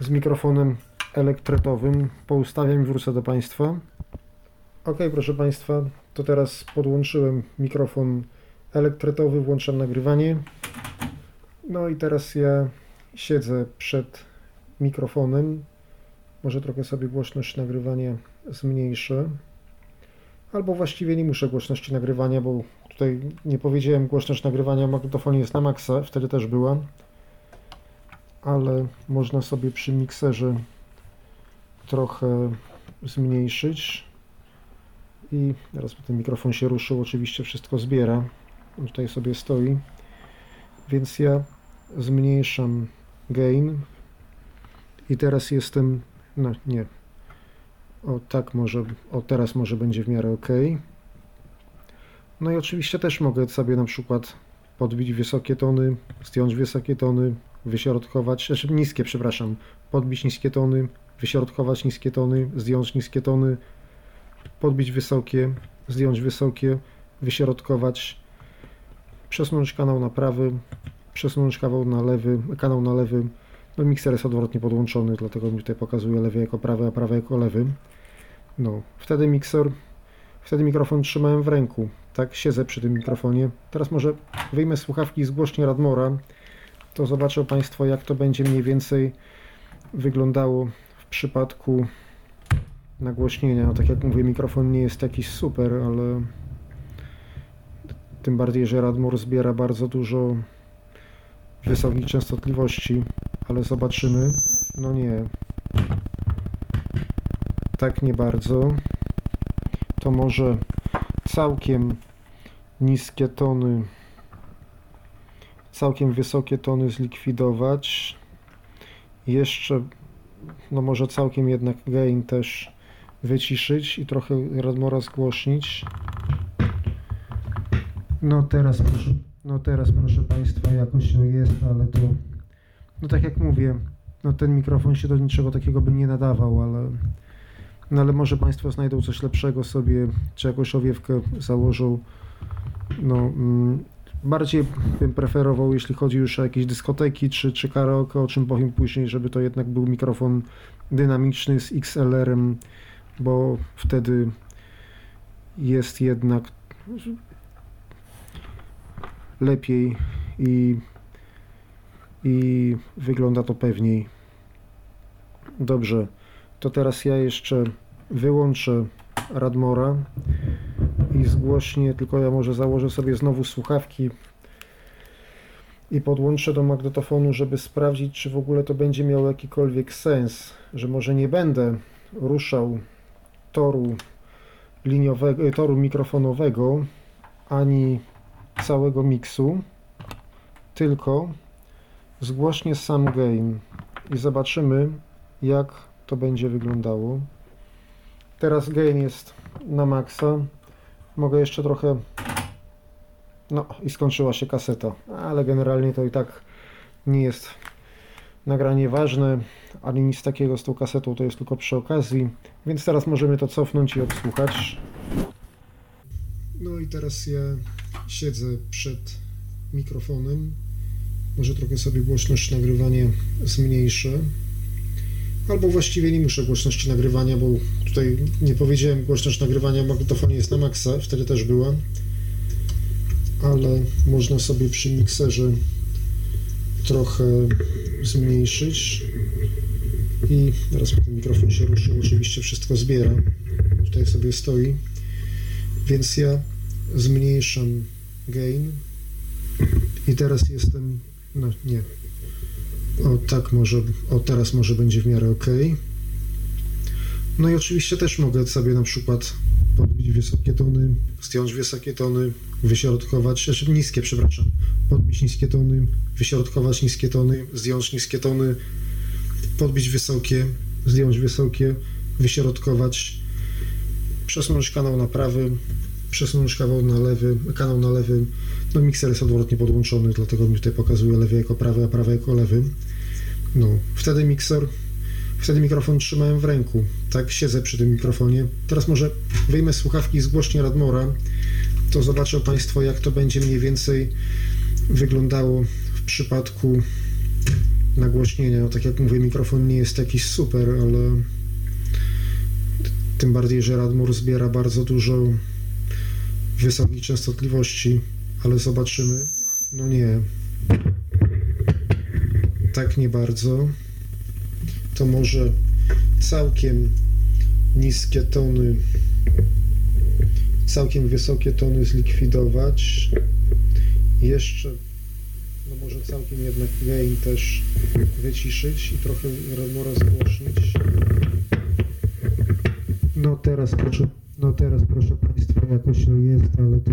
z mikrofonem elektretowym. Poustawiam i wrócę do Państwa. Ok, proszę Państwa, to teraz podłączyłem mikrofon elektretowy, włączam nagrywanie. No i teraz ja siedzę przed mikrofonem. Może trochę sobie głośność nagrywania zmniejszę. Albo właściwie nie muszę głośności nagrywania, bo tutaj nie powiedziałem, głośność nagrywania magnetofonie jest na maksa, wtedy też była. Ale można sobie przy mikserze trochę zmniejszyć. I teraz ten mikrofon się ruszył, oczywiście wszystko zbiera. Tutaj sobie stoi. Więc ja zmniejszam gain. I teraz jestem. No nie. O tak może. O teraz może będzie w miarę ok. No i oczywiście też mogę sobie na przykład podbić wysokie tony, zdjąć wysokie tony, wyśrodkować, znaczy niskie, przepraszam, podbić niskie tony, wyśrodkować niskie tony, zdjąć niskie tony, podbić wysokie, zdjąć wysokie, wyśrodkować, przesunąć kanał na prawy, przesunąć kanał na lewy, kanał na lewy. No mikser jest odwrotnie podłączony, dlatego mi tutaj pokazuje lewy jako prawy, a prawy jako lewy. No, wtedy mikser, wtedy mikrofon trzymałem w ręku. Tak, siedzę przy tym mikrofonie. Teraz może wyjmę słuchawki z głośni Radmora, to zobaczą Państwo, jak to będzie mniej więcej wyglądało w przypadku nagłośnienia. No, tak jak mówię, mikrofon nie jest jakiś super, ale tym bardziej, że Radmor zbiera bardzo dużo wysokich częstotliwości, ale zobaczymy. No nie. Tak nie bardzo. To może całkiem niskie tony, całkiem wysokie tony zlikwidować. Jeszcze, no może całkiem jednak gain też wyciszyć i trochę Radmora zgłośnić. No teraz proszę, no teraz proszę Państwa jakoś jest, ale to, no tak jak mówię, no ten mikrofon się do niczego takiego by nie nadawał, ale, no ale może Państwo znajdą coś lepszego sobie, czy jakąś owiewkę założą, no mm, bardziej bym preferował, jeśli chodzi już o jakieś dyskoteki czy, czy karaoke, o czym powiem później, żeby to jednak był mikrofon dynamiczny z XLR-em, bo wtedy jest jednak lepiej i, i wygląda to pewniej. Dobrze, to teraz ja jeszcze wyłączę Radmora i zgłośnie, tylko ja może założę sobie znowu słuchawki, i podłączę do magnetofonu, żeby sprawdzić, czy w ogóle to będzie miało jakikolwiek sens, że może nie będę ruszał toru liniowego, toru mikrofonowego ani całego miksu, tylko zgłośnie sam gain i zobaczymy, jak to będzie wyglądało. Teraz gain jest na maksa. Mogę jeszcze trochę. No i skończyła się kaseta, ale generalnie to i tak nie jest nagranie ważne, ani nic takiego z tą kasetą, to jest tylko przy okazji. Więc teraz możemy to cofnąć i odsłuchać. No i teraz ja siedzę przed mikrofonem. Może trochę sobie głośność nagrywania zmniejszę. Albo właściwie nie muszę głośności nagrywania, bo tutaj nie powiedziałem, głośność nagrywania magnetofonie jest na maksa, wtedy też była. Ale można sobie przy mikserze trochę zmniejszyć. I teraz ten mikrofon się ruszył, oczywiście wszystko zbiera. Tutaj sobie stoi. Więc ja zmniejszam gain. I teraz jestem, no nie, o tak może, o teraz może będzie w miarę ok. No i oczywiście też mogę sobie na przykład podbić wysokie tony, zdjąć wysokie tony, wyśrodkować, znaczy niskie, przepraszam, podbić niskie tony, wyśrodkować niskie tony, zdjąć niskie tony, podbić wysokie, zdjąć wysokie, wyśrodkować, przesunąć kanał na prawy, przesunąć kanał na lewy, kanał na lewy. No mikser jest odwrotnie podłączony, dlatego mi tutaj pokazuje lewy jako prawy, a prawy jako lewy. No, wtedy mikser, wtedy mikrofon trzymałem w ręku. Tak, siedzę przy tym mikrofonie. Teraz może wyjmę słuchawki z głośni Radmora, to zobaczą Państwo, jak to będzie mniej więcej wyglądało w przypadku nagłośnienia. No, tak jak mówię, mikrofon nie jest jakiś super, ale tym bardziej, że Radmur zbiera bardzo dużo wysokiej częstotliwości, ale zobaczymy. No nie. Tak nie bardzo. To może całkiem niskie tony, całkiem wysokie tony zlikwidować. Jeszcze, no może całkiem jednak gain też wyciszyć i trochę Redmora zgłośnić. No teraz proszę no teraz, proszę Państwa, jakoś to jest, ale to,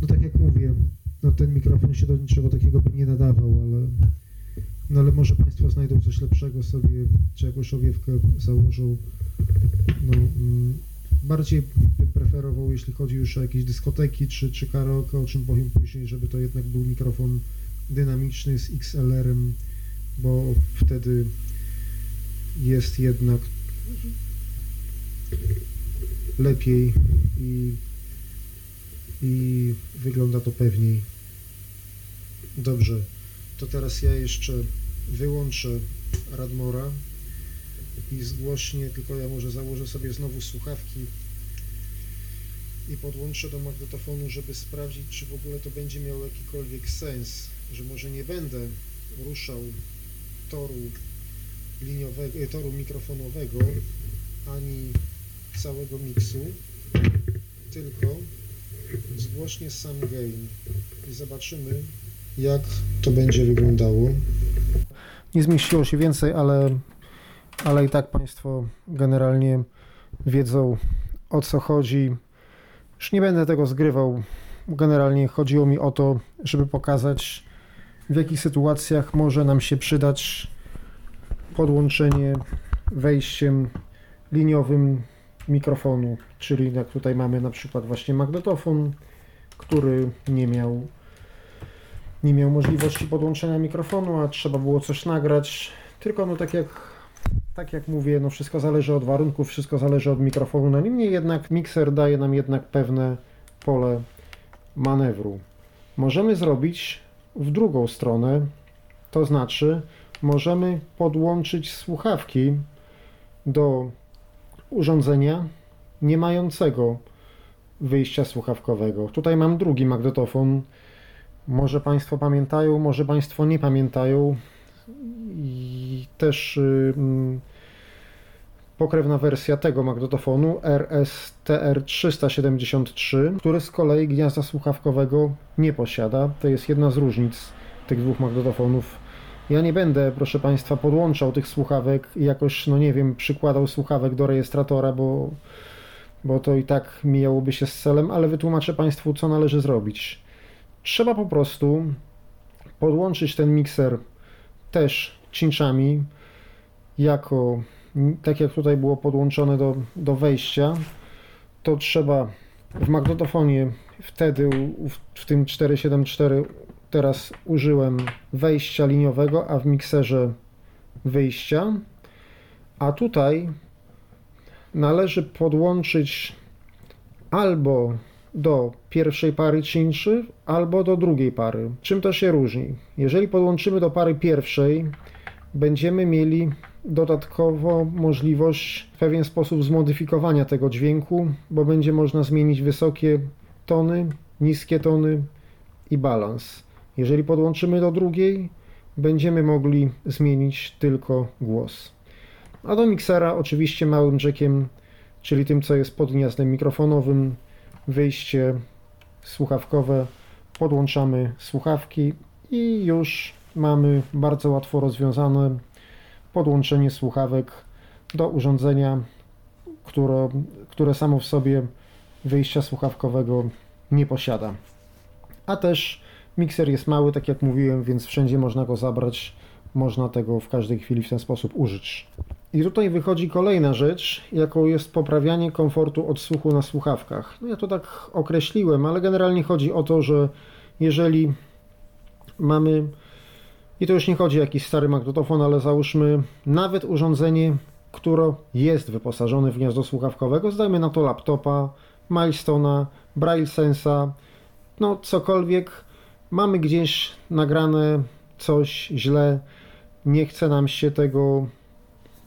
no tak jak mówię, no ten mikrofon się do niczego takiego by nie nadawał, ale, no ale może Państwo znajdą coś lepszego sobie, czy jakąś owiewkę założą. No, mm, bardziej bym preferował, jeśli chodzi już o jakieś dyskoteki czy, czy karaoke, o czym powiem później, żeby to jednak był mikrofon dynamiczny z XLR-em, bo wtedy jest jednak lepiej i, i wygląda to pewniej. Dobrze, to teraz ja jeszcze wyłączę Radmora i zgłośnie, tylko ja może założę sobie znowu słuchawki i podłączę do magnetofonu, żeby sprawdzić, czy w ogóle to będzie miało jakikolwiek sens, że może nie będę ruszał toru liniowego, toru mikrofonowego, ani całego miksu, tylko zgłośnie sam gain i zobaczymy, jak to będzie wyglądało. Nie zmieściło się więcej, ale, ale i tak Państwo generalnie wiedzą o co chodzi. Już nie będę tego zgrywał. Generalnie chodziło mi o to, żeby pokazać, w jakich sytuacjach może nam się przydać podłączenie wejściem liniowym mikrofonu, czyli jak tutaj mamy na przykład właśnie magnetofon, który nie miał nie miał możliwości podłączenia mikrofonu, a trzeba było coś nagrać. Tylko no tak jak tak jak mówię, no wszystko zależy od warunków, wszystko zależy od mikrofonu. No niemniej jednak mikser daje nam jednak pewne pole manewru. Możemy zrobić w drugą stronę, to znaczy możemy podłączyć słuchawki do urządzenia nie mającego wyjścia słuchawkowego. Tutaj mam drugi magnetofon. Może Państwo pamiętają, może Państwo nie pamiętają. I też pokrewna wersja tego magnetofonu RSTR373, który z kolei gniazda słuchawkowego nie posiada. To jest jedna z różnic tych dwóch magnetofonów. Ja nie będę, proszę Państwa, podłączał tych słuchawek i jakoś, no nie wiem, przykładał słuchawek do rejestratora, bo, bo to i tak mijałoby się z celem, ale wytłumaczę Państwu, co należy zrobić. Trzeba po prostu podłączyć ten mikser też cinczami, jako, tak jak tutaj było podłączone do, do wejścia, to trzeba w magnetofonie wtedy w, w tym 474 teraz użyłem wejścia liniowego, a w mikserze wyjścia. A tutaj należy podłączyć albo do pierwszej pary cinczy, albo do drugiej pary. Czym to się różni? Jeżeli podłączymy do pary pierwszej, będziemy mieli dodatkowo możliwość w pewien sposób zmodyfikowania tego dźwięku, bo będzie można zmienić wysokie tony, niskie tony i balans. Jeżeli podłączymy do drugiej, będziemy mogli zmienić tylko głos. A do miksera oczywiście małym jackiem, czyli tym co jest pod gniazdem mikrofonowym, wyjście słuchawkowe, podłączamy słuchawki i już mamy bardzo łatwo rozwiązane podłączenie słuchawek do urządzenia, które, które samo w sobie wyjścia słuchawkowego nie posiada. A też mikser jest mały, tak jak mówiłem, więc wszędzie można go zabrać. Można tego w każdej chwili w ten sposób użyć. I tutaj wychodzi kolejna rzecz, jaką jest poprawianie komfortu odsłuchu na słuchawkach. No ja to tak określiłem, ale generalnie chodzi o to, że jeżeli mamy, i to już nie chodzi o jakiś stary magnetofon, ale załóżmy nawet urządzenie, które jest wyposażone w gniazdo słuchawkowego, zdajmy na to laptopa, Milestona, Braille Sensa, no cokolwiek, mamy gdzieś nagrane coś źle, nie chce nam się tego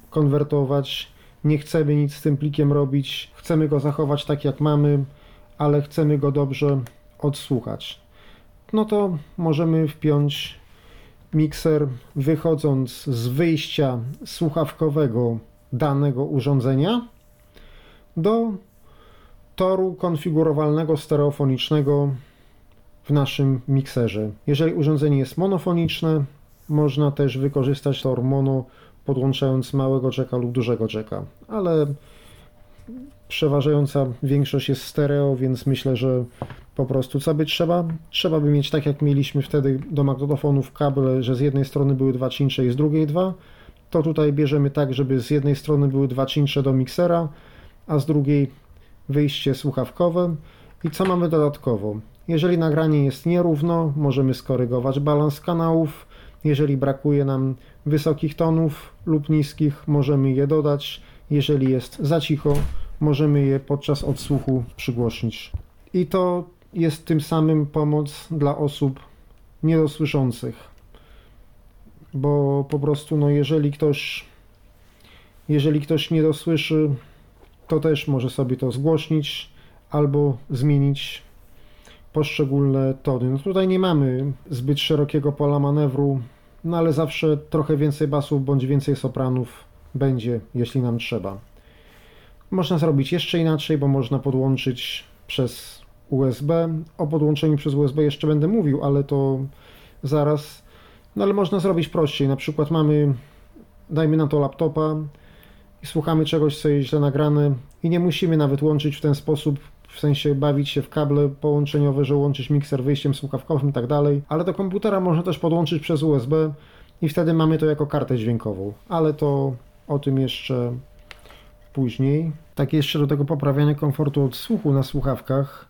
konwertować, nie chcemy nic z tym plikiem robić, chcemy go zachować tak jak mamy, ale chcemy go dobrze odsłuchać. No to możemy wpiąć mikser wychodząc z wyjścia słuchawkowego danego urządzenia do toru konfigurowalnego stereofonicznego w naszym mikserze. Jeżeli urządzenie jest monofoniczne, można też wykorzystać tor mono podłączając małego jacka lub dużego jacka, ale przeważająca większość jest stereo, więc myślę, że po prostu co by trzeba? Trzeba by mieć tak jak mieliśmy wtedy do magnetofonów kable, że z jednej strony były dwa cincze i z drugiej dwa, to tutaj bierzemy tak, żeby z jednej strony były dwa cincze do miksera, a z drugiej wyjście słuchawkowe. I co mamy dodatkowo? Jeżeli nagranie jest nierówno, możemy skorygować balans kanałów. Jeżeli brakuje nam wysokich tonów lub niskich, możemy je dodać. Jeżeli jest za cicho, możemy je podczas odsłuchu przygłośnić. I to jest tym samym pomoc dla osób niedosłyszących. Bo po prostu, no jeżeli ktoś jeżeli ktoś nie dosłyszy, to też może sobie to zgłośnić albo zmienić poszczególne tony. No tutaj nie mamy zbyt szerokiego pola manewru, no ale zawsze trochę więcej basów bądź więcej sopranów będzie, jeśli nam trzeba. Można zrobić jeszcze inaczej, bo można podłączyć przez USB. O podłączeniu przez USB jeszcze będę mówił, ale to zaraz. No ale można zrobić prościej. Na przykład mamy, dajmy na to laptopa i słuchamy czegoś, co jest źle nagrane i nie musimy nawet łączyć w ten sposób w sensie bawić się w kable połączeniowe, że łączyć mikser wyjściem słuchawkowym i tak dalej, ale do komputera można też podłączyć przez USB i wtedy mamy to jako kartę dźwiękową, ale to o tym jeszcze później. Tak jeszcze do tego poprawiania komfortu odsłuchu na słuchawkach,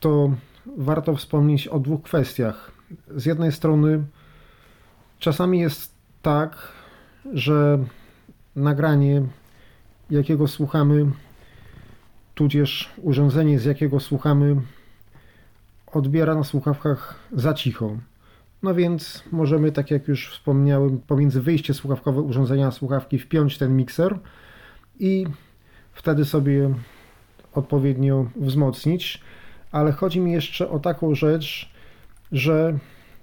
to warto wspomnieć o dwóch kwestiach. Z jednej strony czasami jest tak, że nagranie, jakiego słuchamy, tudzież urządzenie, z jakiego słuchamy, odbiera na słuchawkach za cicho. No więc możemy, tak jak już wspomniałem, pomiędzy wyjście słuchawkowe urządzenia a słuchawki wpiąć ten mikser i wtedy sobie odpowiednio wzmocnić. Ale chodzi mi jeszcze o taką rzecz, że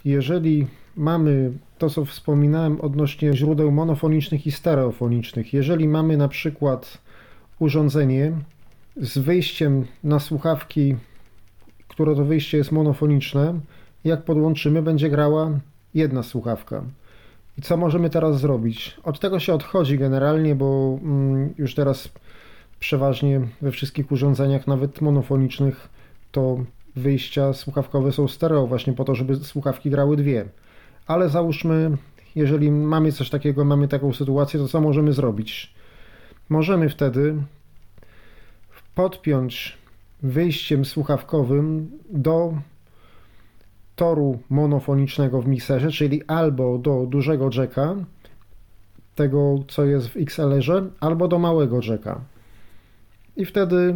jeżeli mamy to, co wspominałem odnośnie źródeł monofonicznych i stereofonicznych, jeżeli mamy na przykład urządzenie, z wyjściem na słuchawki, które to wyjście jest monofoniczne, jak podłączymy, będzie grała jedna słuchawka. I co możemy teraz zrobić? Od tego się odchodzi generalnie, bo mm, już teraz przeważnie we wszystkich urządzeniach, nawet monofonicznych, to wyjścia słuchawkowe są stereo, właśnie po to, żeby słuchawki grały dwie. Ale załóżmy, jeżeli mamy coś takiego, mamy taką sytuację, to co możemy zrobić? Możemy wtedy podpiąć wyjściem słuchawkowym do toru monofonicznego w mikserze, czyli albo do dużego jacka, tego co jest w XLR-ze, albo do małego jacka. I wtedy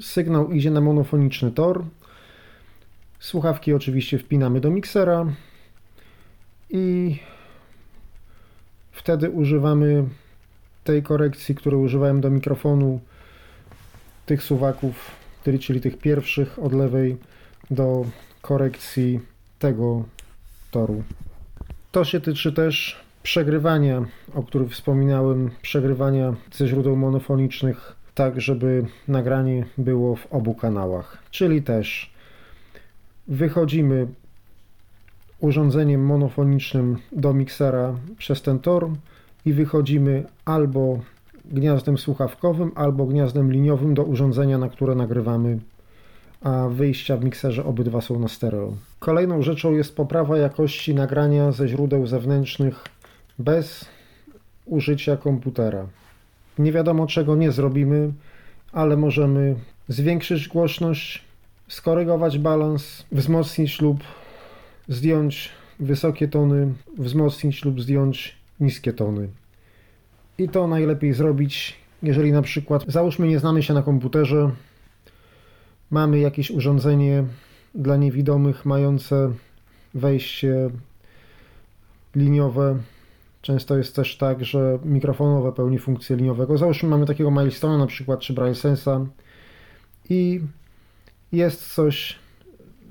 sygnał idzie na monofoniczny tor. Słuchawki oczywiście wpinamy do miksera i wtedy używamy tej korekcji, której używałem do mikrofonu tych suwaków, czyli tych pierwszych od lewej do korekcji tego toru. To się tyczy też przegrywania, o którym wspominałem, przegrywania ze źródeł monofonicznych, tak żeby nagranie było w obu kanałach. Czyli też wychodzimy urządzeniem monofonicznym do miksera przez ten tor i wychodzimy albo gniazdem słuchawkowym, albo gniazdem liniowym do urządzenia, na które nagrywamy, a wyjścia w mikserze obydwa są na stereo. Kolejną rzeczą jest poprawa jakości nagrania ze źródeł zewnętrznych bez użycia komputera. Nie wiadomo czego nie zrobimy, ale możemy zwiększyć głośność, skorygować balans, wzmocnić lub zdjąć wysokie tony, wzmocnić lub zdjąć niskie tony. I to najlepiej zrobić, jeżeli na przykład, załóżmy, nie znamy się na komputerze, mamy jakieś urządzenie dla niewidomych mające wejście liniowe. Często jest też tak, że mikrofonowe pełni funkcję liniowego. Załóżmy, mamy takiego milestone na przykład, czy Braille Sensa i jest coś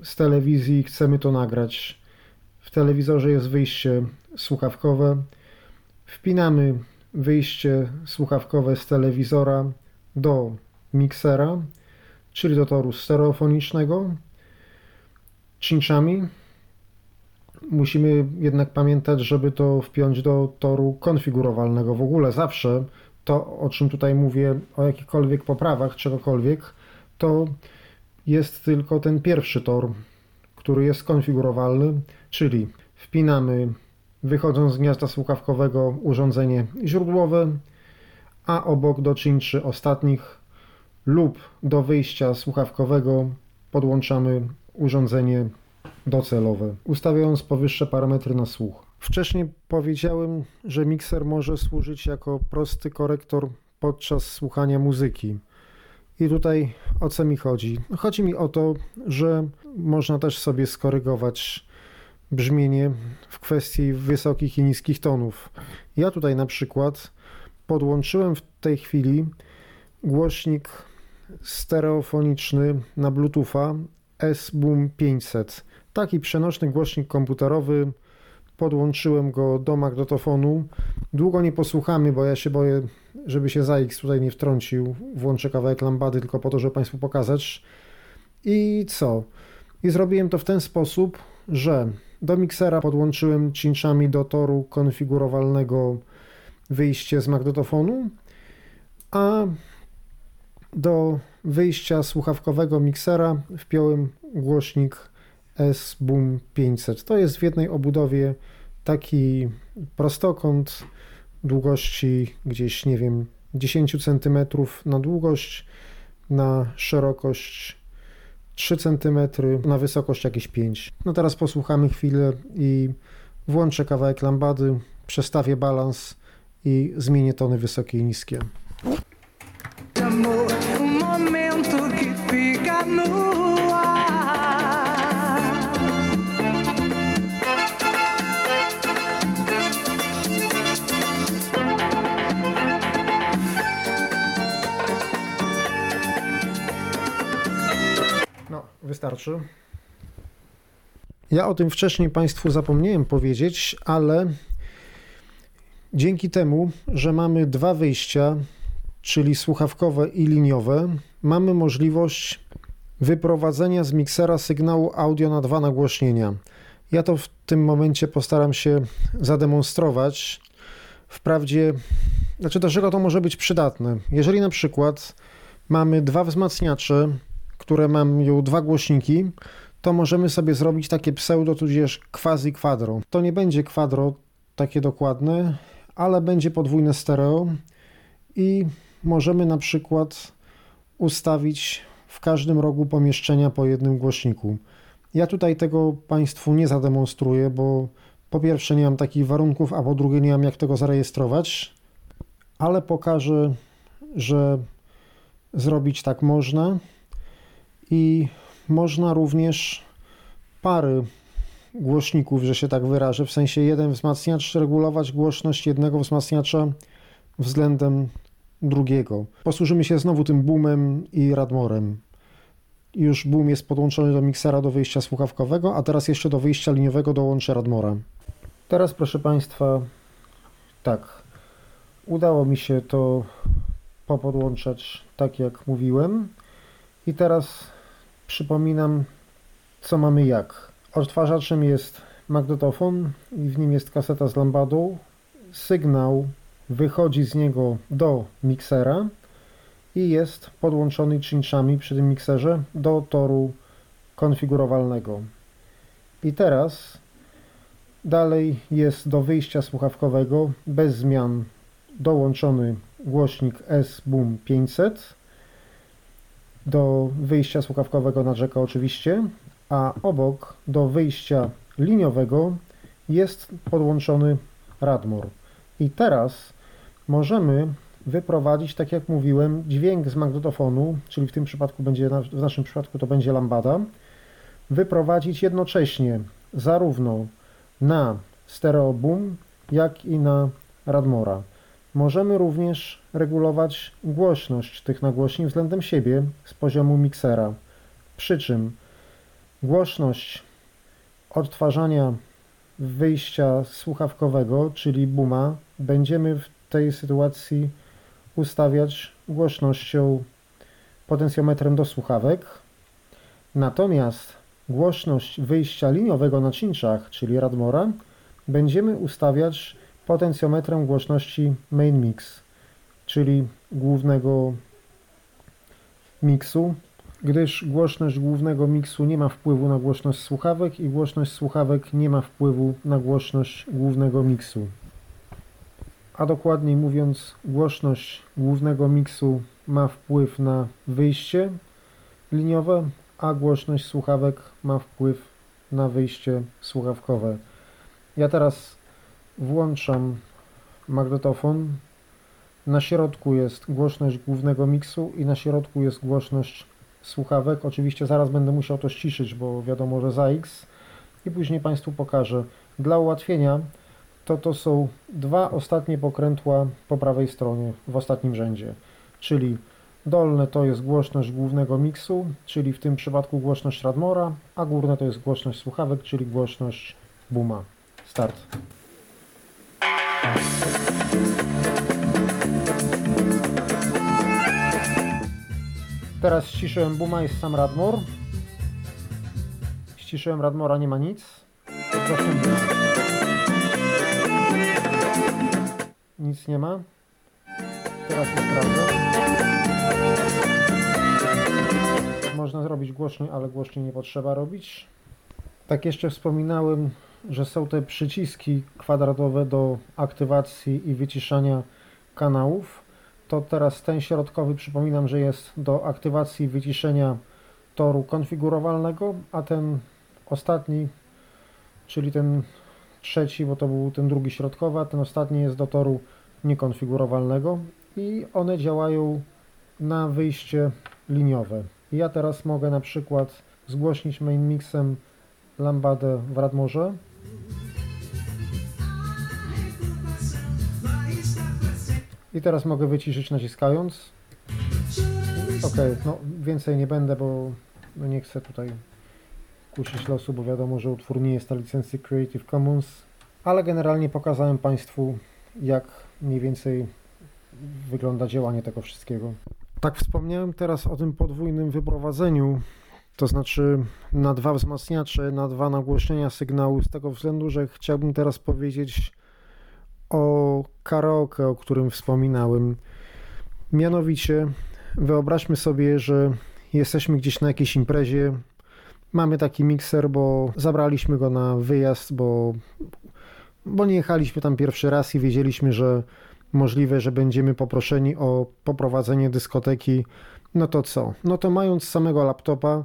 z telewizji, chcemy to nagrać. W telewizorze jest wyjście słuchawkowe. Wpinamy wyjście słuchawkowe z telewizora do miksera, czyli do toru stereofonicznego, cinczami. Musimy jednak pamiętać, żeby to wpiąć do toru konfigurowalnego. W ogóle zawsze to, o czym tutaj mówię, o jakichkolwiek poprawach, czegokolwiek, to jest tylko ten pierwszy tor, który jest konfigurowalny, czyli wpinamy wychodząc z gniazda słuchawkowego urządzenie źródłowe, a obok do czynczy ostatnich lub do wyjścia słuchawkowego podłączamy urządzenie docelowe, ustawiając powyższe parametry na słuch. Wcześniej powiedziałem, że mikser może służyć jako prosty korektor podczas słuchania muzyki. I tutaj o co mi chodzi? Chodzi mi o to, że można też sobie skorygować brzmienie w kwestii wysokich i niskich tonów. Ja tutaj na przykład podłączyłem w tej chwili głośnik stereofoniczny na Bluetootha S-Boom 500. Taki przenośny głośnik komputerowy. Podłączyłem go do magnetofonu. Długo nie posłuchamy, bo ja się boję, żeby się ZAX tutaj nie wtrącił. Włączę kawałek lambady tylko po to, żeby Państwu pokazać. I co? I zrobiłem to w ten sposób, że do miksera podłączyłem cinczami do toru konfigurowalnego wyjście z magnetofonu, a do wyjścia słuchawkowego miksera wpiąłem głośnik S-Boom 500. To jest w jednej obudowie taki prostokąt długości gdzieś, nie wiem, 10 cm na długość, na szerokość 3 cm, na wysokość jakieś 5. No teraz posłuchamy chwilę i włączę kawałek lambady, przestawię balans i zmienię tony wysokie i niskie. Wystarczy. Ja o tym wcześniej Państwu zapomniałem powiedzieć, ale dzięki temu, że mamy dwa wyjścia, czyli słuchawkowe i liniowe, mamy możliwość wyprowadzenia z miksera sygnału audio na dwa nagłośnienia. Ja to w tym momencie postaram się zademonstrować. Wprawdzie, znaczy do czego to może być przydatne? Jeżeli na przykład mamy dwa wzmacniacze, które mają dwa głośniki, to możemy sobie zrobić takie pseudo tudzież quasi quadro. To nie będzie quadro takie dokładne, ale będzie podwójne stereo i możemy na przykład ustawić w każdym rogu pomieszczenia po jednym głośniku. Ja tutaj tego Państwu nie zademonstruję, bo po pierwsze nie mam takich warunków, a po drugie nie mam jak tego zarejestrować, ale pokażę, że zrobić tak można i można również pary głośników, że się tak wyrażę, w sensie jeden wzmacniacz regulować głośność jednego wzmacniacza względem drugiego. Posłużymy się znowu tym boomem i radmorem. Już boom jest podłączony do miksera do wyjścia słuchawkowego, a teraz jeszcze do wyjścia liniowego dołączę radmora. Teraz proszę Państwa, tak, udało mi się to popodłączać tak jak mówiłem i teraz przypominam co mamy jak. Odtwarzaczem jest magnetofon i w nim jest kaseta z lambadą. Sygnał wychodzi z niego do miksera i jest podłączony czynczami przy tym mikserze do toru konfigurowalnego. I teraz dalej jest do wyjścia słuchawkowego bez zmian dołączony głośnik S-Boom 500 do wyjścia słuchawkowego na jacka oczywiście, a obok do wyjścia liniowego jest podłączony Radmor. I teraz możemy wyprowadzić, tak jak mówiłem, dźwięk z magnetofonu, czyli w tym przypadku będzie, w naszym przypadku to będzie lambada, wyprowadzić jednocześnie zarówno na stereo boom, jak i na Radmora. Możemy również regulować głośność tych nagłośni względem siebie z poziomu miksera. Przy czym głośność odtwarzania wyjścia słuchawkowego, czyli booma, będziemy w tej sytuacji ustawiać głośnością potencjometrem do słuchawek. Natomiast głośność wyjścia liniowego na cinczach, czyli Radmora, będziemy ustawiać potencjometrem głośności main mix, czyli głównego miksu, gdyż głośność głównego miksu nie ma wpływu na głośność słuchawek i głośność słuchawek nie ma wpływu na głośność głównego miksu. A dokładniej mówiąc, głośność głównego miksu ma wpływ na wyjście liniowe, a głośność słuchawek ma wpływ na wyjście słuchawkowe. Ja teraz Włączam magnetofon. Na środku jest głośność głównego miksu i na środku jest głośność słuchawek. Oczywiście zaraz będę musiał to ściszyć, bo wiadomo, że za X i później Państwu pokażę. Dla ułatwienia to to są dwa ostatnie pokrętła po prawej stronie w ostatnim rzędzie, czyli dolne to jest głośność głównego miksu, czyli w tym przypadku głośność Radmora, a górne to jest głośność słuchawek, czyli głośność Buma. Start. Teraz ściszyłem Buma, jest sam Radmor. Ściszyłem Radmora, nie ma nic. Nic nie ma. Teraz jest sprawdzę. Można zrobić głośniej, ale głośniej nie potrzeba robić. Tak jeszcze wspominałem, że są te przyciski kwadratowe do aktywacji i wyciszania kanałów. To teraz ten środkowy przypominam, że jest do aktywacji i wyciszenia toru konfigurowalnego, a ten ostatni, czyli ten trzeci, bo to był ten drugi środkowy, a ten ostatni jest do toru niekonfigurowalnego i one działają na wyjście liniowe. Ja teraz mogę na przykład zgłośnić main mixem lambadę w Radmorze I teraz mogę wyciszyć naciskając. Ok, no więcej nie będę, bo no nie chcę tutaj kusić losu, bo wiadomo, że utwór nie jest na licencji Creative Commons, ale generalnie pokazałem Państwu, jak mniej więcej wygląda działanie tego wszystkiego. Tak wspomniałem teraz o tym podwójnym wyprowadzeniu to znaczy na dwa wzmacniacze, na dwa nagłośnienia sygnału, z tego względu, że chciałbym teraz powiedzieć o karaoke, o którym wspominałem. Mianowicie, wyobraźmy sobie, że jesteśmy gdzieś na jakiejś imprezie, mamy taki mikser, bo zabraliśmy go na wyjazd, bo, bo nie jechaliśmy tam pierwszy raz i wiedzieliśmy, że możliwe, że będziemy poproszeni o poprowadzenie dyskoteki. No to co? No to mając samego laptopa,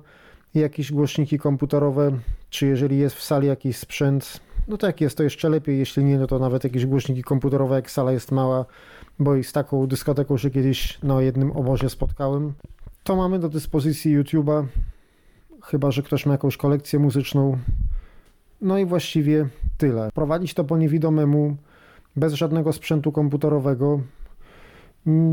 jakieś głośniki komputerowe, czy jeżeli jest w sali jakiś sprzęt, no tak jest, to jeszcze lepiej, jeśli nie, no to nawet jakieś głośniki komputerowe, jak sala jest mała, bo i z taką dyskoteką się kiedyś na jednym obozie spotkałem, to mamy do dyspozycji YouTube'a, chyba, że ktoś ma jakąś kolekcję muzyczną, no i właściwie tyle. Prowadzić to po niewidomemu, bez żadnego sprzętu komputerowego,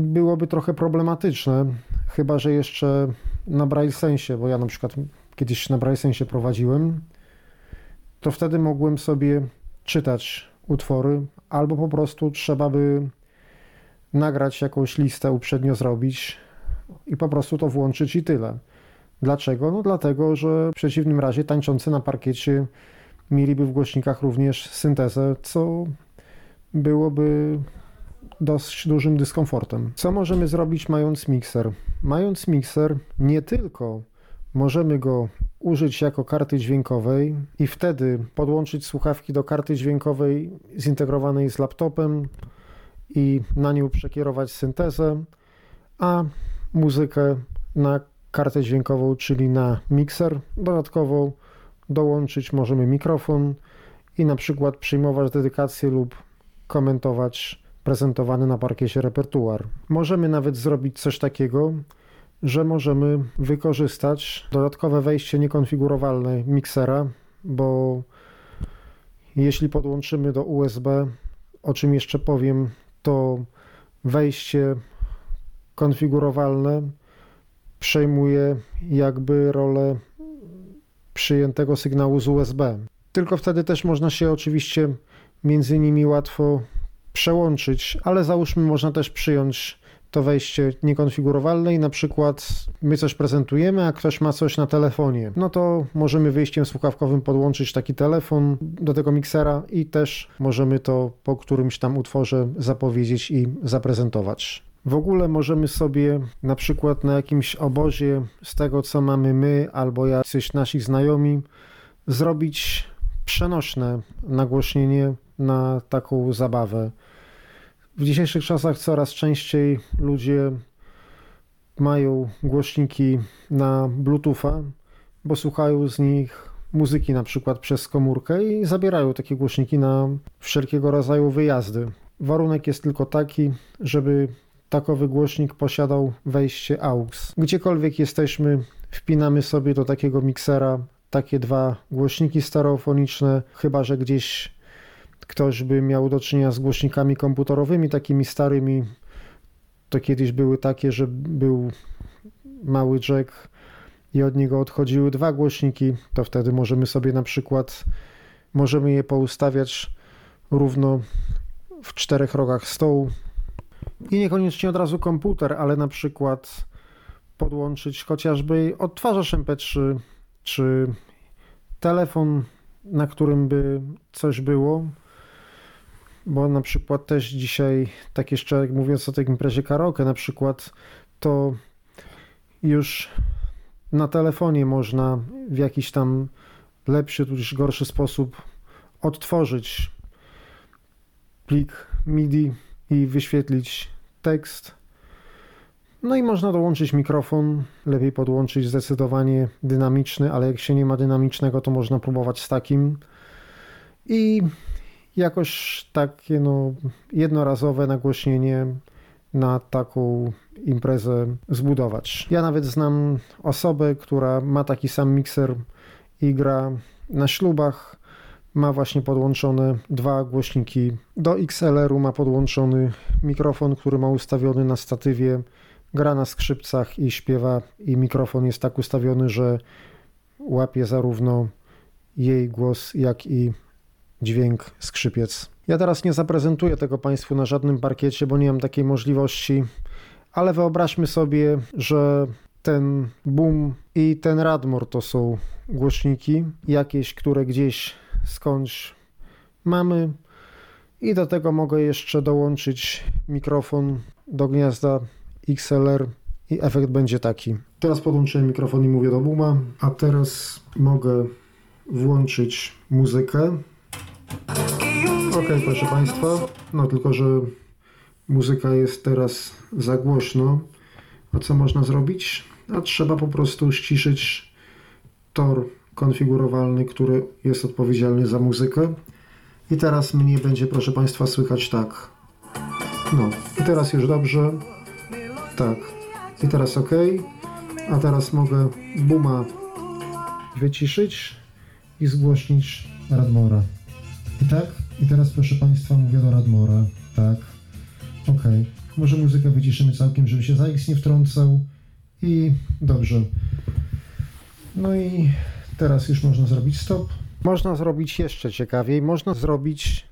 byłoby trochę problematyczne, chyba, że jeszcze na Braille Sensie, bo ja na przykład kiedyś na Braille Sensie prowadziłem, to wtedy mogłem sobie czytać utwory, albo po prostu trzeba by nagrać jakąś listę, uprzednio zrobić i po prostu to włączyć i tyle. Dlaczego? No dlatego, że w przeciwnym razie tańczący na parkiecie mieliby w głośnikach również syntezę, co byłoby dość dużym dyskomfortem. Co możemy zrobić mając mikser? Mając mikser nie tylko możemy go użyć jako karty dźwiękowej i wtedy podłączyć słuchawki do karty dźwiękowej zintegrowanej z laptopem i na nią przekierować syntezę, a muzykę na kartę dźwiękową, czyli na mikser. Dodatkowo dołączyć możemy mikrofon i na przykład przyjmować dedykację lub komentować prezentowany na parkiecie repertuar. Możemy nawet zrobić coś takiego, że możemy wykorzystać dodatkowe wejście niekonfigurowalne miksera, bo jeśli podłączymy do USB, o czym jeszcze powiem, to wejście konfigurowalne przejmuje jakby rolę przyjętego sygnału z USB. Tylko wtedy też można się oczywiście między nimi łatwo przełączyć, ale załóżmy można też przyjąć to wejście niekonfigurowalne i na przykład my coś prezentujemy, a ktoś ma coś na telefonie, no to możemy wyjściem słuchawkowym podłączyć taki telefon do tego miksera i też możemy to po którymś tam utworze zapowiedzieć i zaprezentować. W ogóle możemy sobie na przykład na jakimś obozie z tego, co mamy my albo jacyś nasi znajomi, zrobić przenośne nagłośnienie na taką zabawę. W dzisiejszych czasach coraz częściej ludzie mają głośniki na Bluetootha, bo słuchają z nich muzyki na przykład przez komórkę i zabierają takie głośniki na wszelkiego rodzaju wyjazdy. Warunek jest tylko taki, żeby takowy głośnik posiadał wejście AUX. Gdziekolwiek jesteśmy, wpinamy sobie do takiego miksera takie dwa głośniki stereofoniczne, chyba że gdzieś ktoś by miał do czynienia z głośnikami komputerowymi, takimi starymi, to kiedyś były takie, że był mały jack i od niego odchodziły dwa głośniki, to wtedy możemy sobie na przykład, możemy je poustawiać równo w czterech rogach stołu. I niekoniecznie od razu komputer, ale na przykład podłączyć chociażby odtwarzacz MP3 czy telefon, na którym by coś było, bo na przykład też dzisiaj, tak jeszcze mówiąc o tej imprezie karaoke na przykład, to już na telefonie można w jakiś tam lepszy tudzież gorszy sposób odtworzyć plik MIDI i wyświetlić tekst. No i można dołączyć mikrofon, lepiej podłączyć zdecydowanie dynamiczny, ale jak się nie ma dynamicznego, to można próbować z takim. I jakoś takie no, jednorazowe nagłośnienie na taką imprezę zbudować. Ja nawet znam osobę, która ma taki sam mikser i gra na ślubach. Ma właśnie podłączone dwa głośniki. Do XLR-u ma podłączony mikrofon, który ma ustawiony na statywie. Gra na skrzypcach i śpiewa, i mikrofon jest tak ustawiony, że łapie zarówno jej głos, jak i dźwięk skrzypiec. Ja teraz nie zaprezentuję tego Państwu na żadnym parkiecie, bo nie mam takiej możliwości, ale wyobraźmy sobie, że ten boom i ten Radmor to są głośniki, jakieś, które gdzieś skądś mamy. I do tego mogę jeszcze dołączyć mikrofon do gniazda XLR i efekt będzie taki. Teraz podłączyłem mikrofon i mówię do booma, a teraz mogę włączyć muzykę. Ok, proszę Państwa, no tylko, że muzyka jest teraz za głośno. A co można zrobić? A trzeba po prostu ściszyć tor konfigurowalny, który jest odpowiedzialny za muzykę. I teraz mnie będzie, proszę Państwa, słychać tak. No, i teraz już dobrze. Tak. I teraz ok. A teraz mogę buma wyciszyć i zgłośnić Radmora. I tak? I teraz, proszę Państwa, mówię do Radmora. Tak. Ok. Może muzykę wyciszymy całkiem, żeby się ZX nie wtrącał. I dobrze. No i teraz już można zrobić stop. Można zrobić jeszcze ciekawiej. Można zrobić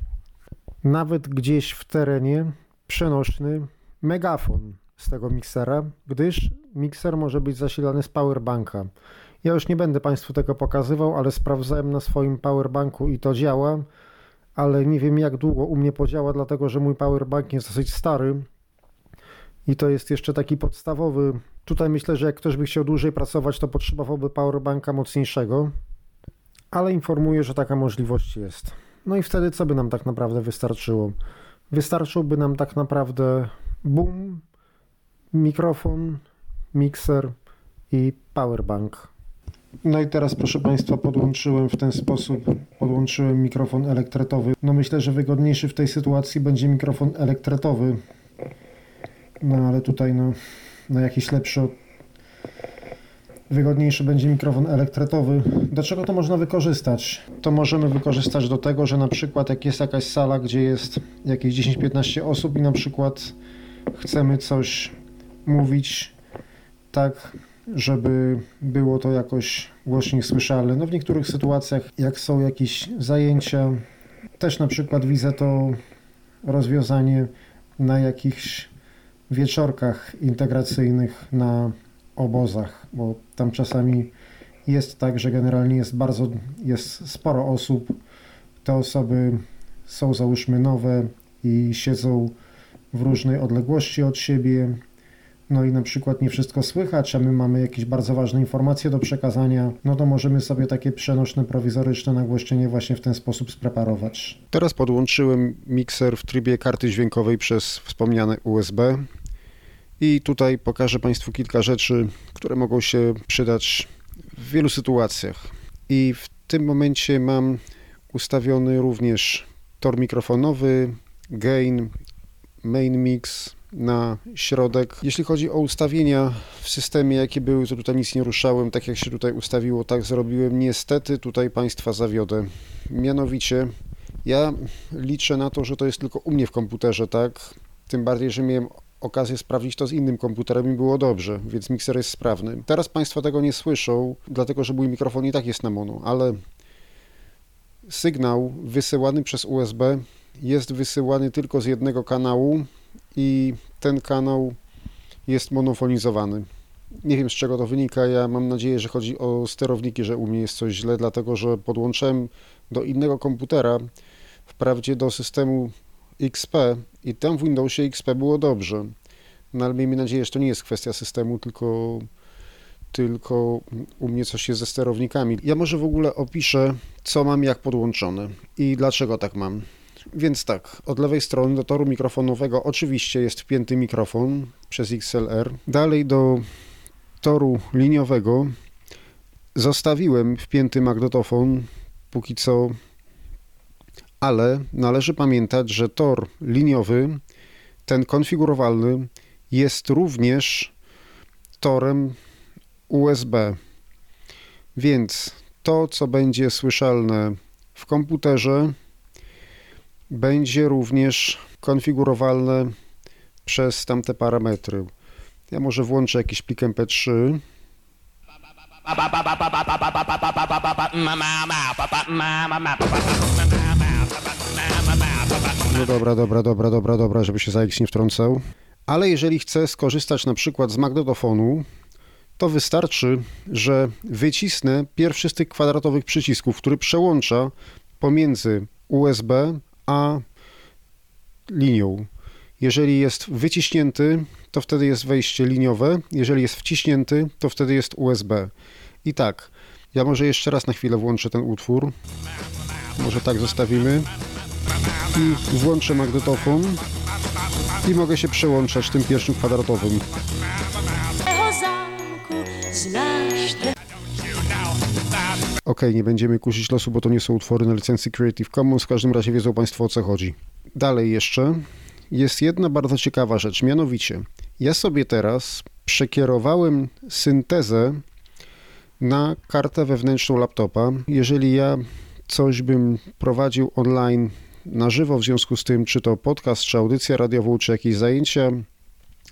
nawet gdzieś w terenie przenośny megafon z tego miksera, gdyż mikser może być zasilany z powerbanka. Ja już nie będę Państwu tego pokazywał, ale sprawdzałem na swoim powerbanku i to działa, ale nie wiem jak długo u mnie podziała, dlatego że mój powerbank jest dosyć stary i to jest jeszcze taki podstawowy. Tutaj myślę, że jak ktoś by chciał dłużej pracować, to potrzebowałby powerbanka mocniejszego, ale informuję, że taka możliwość jest. No i wtedy co by nam tak naprawdę wystarczyło? Wystarczyłby nam tak naprawdę boom, mikrofon, mikser i powerbank. No i teraz proszę Państwa podłączyłem w ten sposób, podłączyłem mikrofon elektretowy. No myślę, że wygodniejszy w tej sytuacji będzie mikrofon elektretowy. No ale tutaj no, no jakiś lepszy od... Wygodniejszy będzie mikrofon elektretowy. Do czego to można wykorzystać? To możemy wykorzystać do tego, że na przykład jak jest jakaś sala, gdzie jest jakieś 10-15 osób i na przykład chcemy coś mówić tak, żeby było to jakoś głośniej słyszalne. No w niektórych sytuacjach, jak są jakieś zajęcia, też na przykład widzę to rozwiązanie na jakichś wieczorkach integracyjnych na obozach, bo tam czasami jest tak, że generalnie jest bardzo, jest sporo osób. Te osoby są załóżmy nowe i siedzą w różnej odległości od siebie. No i na przykład nie wszystko słychać, a my mamy jakieś bardzo ważne informacje do przekazania, no to możemy sobie takie przenośne, prowizoryczne nagłośnienie właśnie w ten sposób spreparować. Teraz podłączyłem mikser w trybie karty dźwiękowej przez wspomniane USB i tutaj pokażę Państwu kilka rzeczy, które mogą się przydać w wielu sytuacjach. I w tym momencie mam ustawiony również tor mikrofonowy, gain, main mix na środek. Jeśli chodzi o ustawienia w systemie, jakie były, to tutaj nic nie ruszałem, tak jak się tutaj ustawiło, tak zrobiłem. Niestety tutaj Państwa zawiodę. Mianowicie ja liczę na to, że to jest tylko u mnie w komputerze, tak? Tym bardziej, że miałem okazję sprawdzić to z innym komputerem i było dobrze, więc mikser jest sprawny. Teraz Państwo tego nie słyszą, dlatego że mój mikrofon i tak jest na mono, ale sygnał wysyłany przez USB jest wysyłany tylko z jednego kanału i ten kanał jest monofonizowany. Nie wiem z czego to wynika, ja mam nadzieję, że chodzi o sterowniki, że u mnie jest coś źle, dlatego że podłączyłem do innego komputera, wprawdzie do systemu XP i tam w Windowsie XP było dobrze. No ale miejmy nadzieję, że to nie jest kwestia systemu, tylko, tylko u mnie coś jest ze sterownikami. Ja może w ogóle opiszę, co mam jak podłączone i dlaczego tak mam. Więc tak, od lewej strony do toru mikrofonowego oczywiście jest wpięty mikrofon przez XLR. Dalej do toru liniowego zostawiłem wpięty magnetofon, póki co, ale należy pamiętać, że tor liniowy, ten konfigurowalny, jest również torem USB. Więc to, co będzie słyszalne w komputerze, będzie również konfigurowalne przez tamte parametry. Ja może włączę jakiś plik MP3. No dobra, dobra, dobra, dobra, dobra, żeby się ZX nie wtrącał. Ale jeżeli chcę skorzystać na przykład z magnetofonu, to wystarczy, że wycisnę pierwszy z tych kwadratowych przycisków, który przełącza pomiędzy USB a linią. Jeżeli jest wyciśnięty, to wtedy jest wejście liniowe. Jeżeli jest wciśnięty, to wtedy jest USB. I tak, ja może jeszcze raz na chwilę włączę ten utwór. Może tak zostawimy. I włączę magnetofon. I mogę się przełączać tym pierwszym kwadratowym. Ok, nie będziemy kusić losu, bo to nie są utwory na licencji Creative Commons. W każdym razie wiedzą Państwo o co chodzi. Dalej jeszcze jest jedna bardzo ciekawa rzecz, mianowicie ja sobie teraz przekierowałem syntezę na kartę wewnętrzną laptopa. Jeżeli ja coś bym prowadził online na żywo, w związku z tym, czy to podcast, czy audycja radiową, czy jakieś zajęcia,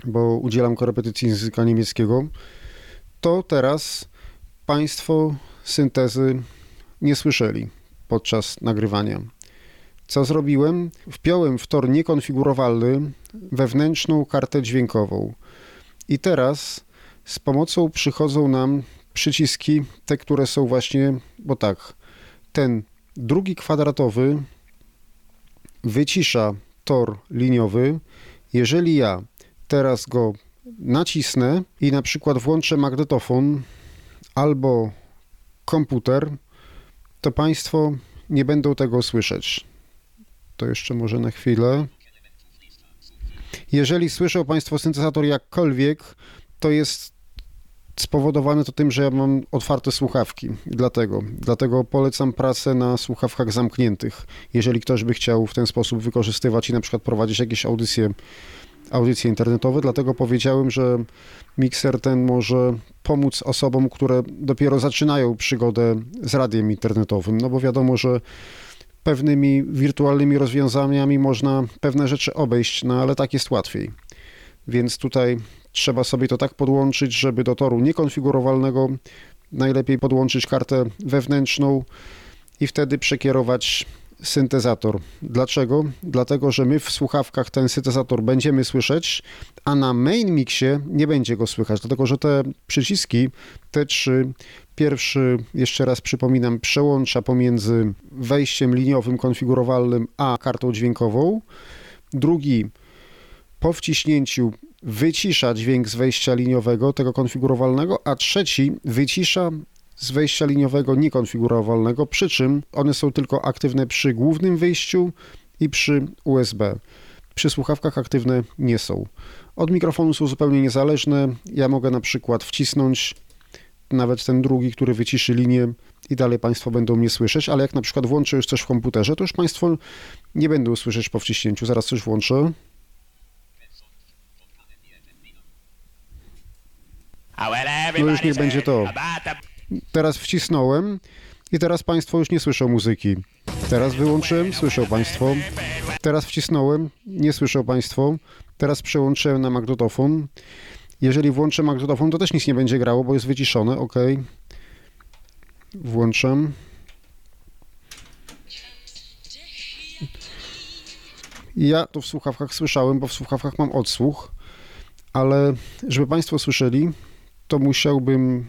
bo udzielam korepetycji języka niemieckiego, to teraz Państwo syntezy nie słyszeli podczas nagrywania. Co zrobiłem? Wpiąłem w tor niekonfigurowalny wewnętrzną kartę dźwiękową. I teraz z pomocą przychodzą nam przyciski, te, które są właśnie, bo tak, ten drugi kwadratowy wycisza tor liniowy. Jeżeli ja teraz go nacisnę i na przykład włączę magnetofon albo komputer, to Państwo nie będą tego słyszeć. To jeszcze może na chwilę. Jeżeli słyszą Państwo syntezator jakkolwiek, to jest spowodowane to tym, że ja mam otwarte słuchawki. Dlatego, dlatego polecam pracę na słuchawkach zamkniętych. Jeżeli ktoś by chciał w ten sposób wykorzystywać i na przykład prowadzić jakieś audycje, audycje internetowe, dlatego powiedziałem, że mikser ten może pomóc osobom, które dopiero zaczynają przygodę z radiem internetowym. No bo wiadomo, że pewnymi wirtualnymi rozwiązaniami można pewne rzeczy obejść, no ale tak jest łatwiej. Więc tutaj trzeba sobie to tak podłączyć, żeby do toru niekonfigurowalnego najlepiej podłączyć kartę wewnętrzną i wtedy przekierować syntezator. Dlaczego? Dlatego, że my w słuchawkach ten syntezator będziemy słyszeć, a na main mixie nie będzie go słychać, dlatego że te przyciski, te trzy, pierwszy, jeszcze raz przypominam, przełącza pomiędzy wejściem liniowym konfigurowalnym a kartą dźwiękową. Drugi po wciśnięciu wycisza dźwięk z wejścia liniowego, tego konfigurowalnego, a trzeci wycisza z wejścia liniowego niekonfigurowalnego, przy czym one są tylko aktywne przy głównym wyjściu i przy USB. Przy słuchawkach aktywne nie są. Od mikrofonu są zupełnie niezależne. Ja mogę na przykład wcisnąć nawet ten drugi, który wyciszy linię i dalej Państwo będą mnie słyszeć, ale jak na przykład włączę już coś w komputerze, to już Państwo nie będą słyszeć po wciśnięciu. Zaraz coś włączę. No już niech będzie to. Teraz wcisnąłem i teraz Państwo już nie słyszą muzyki. Teraz wyłączyłem, słyszą Państwo. Teraz wcisnąłem, nie słyszą Państwo. Teraz przełączyłem na magnetofon. Jeżeli włączę magnetofon, to też nic nie będzie grało, bo jest wyciszone. OK. Włączam. Ja to w słuchawkach słyszałem, bo w słuchawkach mam odsłuch, ale żeby Państwo słyszeli, to musiałbym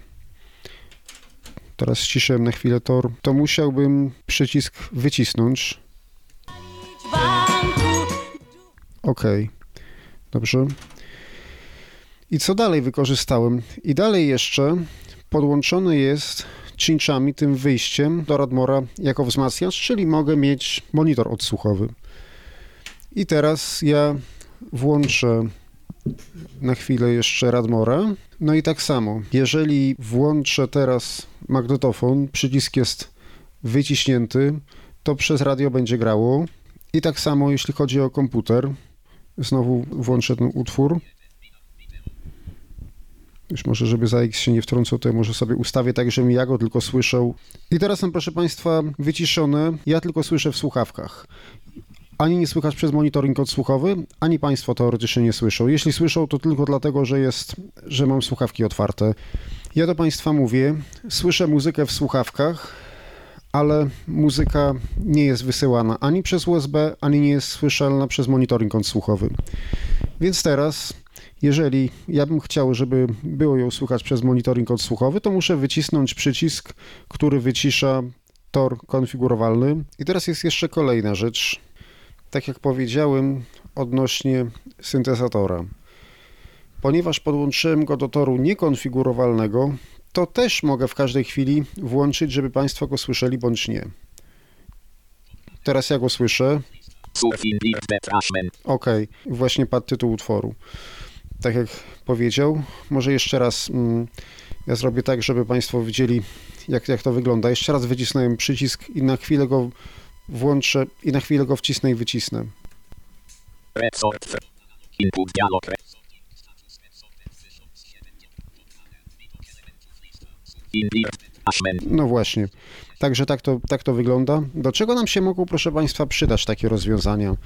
teraz ściszyłem na chwilę tor, to musiałbym przycisk wycisnąć. OK. Dobrze. I co dalej wykorzystałem? I dalej jeszcze podłączony jest cinchami, tym wyjściem do Radmora jako wzmacniacz, czyli mogę mieć monitor odsłuchowy. I teraz ja włączę na chwilę jeszcze Radmora. No i tak samo, jeżeli włączę teraz magnetofon, przycisk jest wyciśnięty, to przez radio będzie grało. I tak samo jeśli chodzi o komputer, znowu włączę ten utwór. Już może, żeby za X się nie wtrącał, to ja może sobie ustawię tak, żebym ja go tylko słyszał. I teraz są, proszę Państwa, wyciszone. Ja tylko słyszę w słuchawkach. Ani nie słychać przez monitoring odsłuchowy, ani Państwo teoretycznie nie słyszą. Jeśli słyszą, to tylko dlatego, że jest, że mam słuchawki otwarte. Ja do Państwa mówię, słyszę muzykę w słuchawkach, ale muzyka nie jest wysyłana ani przez USB, ani nie jest słyszalna przez monitoring odsłuchowy. Więc teraz Jeżeli ja bym chciał, żeby było ją słychać przez monitoring odsłuchowy, to muszę wycisnąć przycisk, który wycisza tor konfigurowalny. I teraz jest jeszcze kolejna rzecz. Tak jak powiedziałem odnośnie syntezatora. Ponieważ podłączyłem go do toru niekonfigurowalnego, to też mogę w każdej chwili włączyć, żeby Państwo go słyszeli bądź nie. Teraz ja go słyszę. Ok, właśnie padł tytuł utworu. Tak jak powiedział, może jeszcze raz mm, ja zrobię tak, żeby Państwo widzieli, jak, jak to wygląda. Jeszcze raz wycisnąłem przycisk i na chwilę go włączę i na chwilę go wcisnę i wycisnę. Input dialog. No właśnie. Także tak to, tak to wygląda. Do czego nam się mogą, proszę Państwa, przydać takie rozwiązania?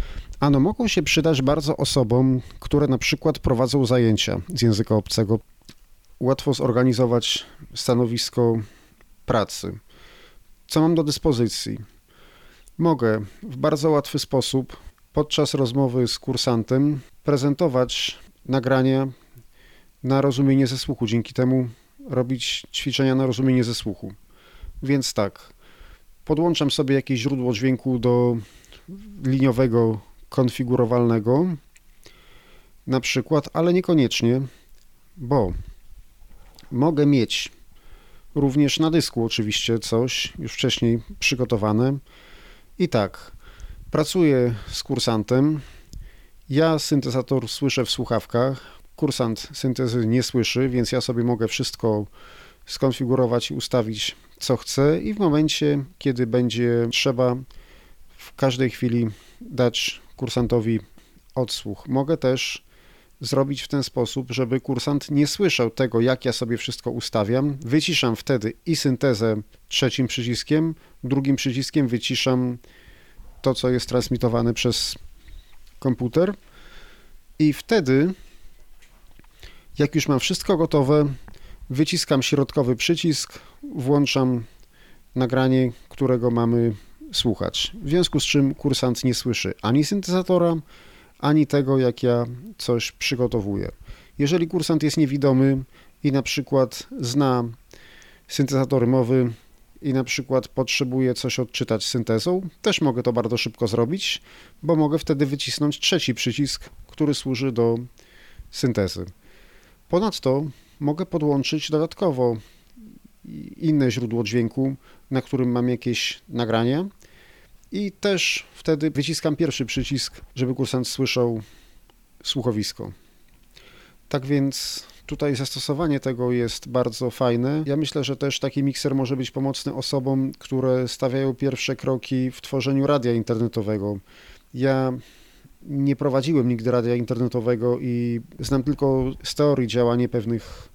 Ano, mogą się przydać bardzo osobom, które na przykład prowadzą zajęcia z języka obcego. Łatwo zorganizować stanowisko pracy. Co mam do dyspozycji? Mogę w bardzo łatwy sposób podczas rozmowy z kursantem prezentować nagrania na rozumienie ze słuchu. Dzięki temu robić ćwiczenia na rozumienie ze słuchu. Więc tak, podłączam sobie jakieś źródło dźwięku do liniowego, konfigurowalnego, na przykład, ale niekoniecznie, bo mogę mieć również na dysku oczywiście coś już wcześniej przygotowane. I tak, pracuję z kursantem. Ja syntezator słyszę w słuchawkach, kursant syntezy nie słyszy, więc ja sobie mogę wszystko skonfigurować i ustawić co chcę i w momencie, kiedy będzie trzeba w każdej chwili dać kursantowi odsłuch. Mogę też zrobić w ten sposób, żeby kursant nie słyszał tego, jak ja sobie wszystko ustawiam. Wyciszam wtedy i syntezę trzecim przyciskiem, drugim przyciskiem wyciszam to, co jest transmitowane przez komputer i wtedy jak już mam wszystko gotowe, wyciskam środkowy przycisk, włączam nagranie, którego mamy słuchać. W związku z czym kursant nie słyszy ani syntezatora, ani tego, jak ja coś przygotowuję. Jeżeli kursant jest niewidomy i na przykład zna syntezatory mowy i na przykład potrzebuje coś odczytać syntezą, też mogę to bardzo szybko zrobić, bo mogę wtedy wycisnąć trzeci przycisk, który służy do syntezy. Ponadto mogę podłączyć dodatkowo inne źródło dźwięku, na którym mam jakieś nagrania i też wtedy wyciskam pierwszy przycisk, żeby kursant słyszał słuchowisko. Tak więc tutaj zastosowanie tego jest bardzo fajne. Ja myślę, że też taki mikser może być pomocny osobom, które stawiają pierwsze kroki w tworzeniu radia internetowego. Ja nie prowadziłem nigdy radia internetowego i znam tylko z teorii działanie pewnych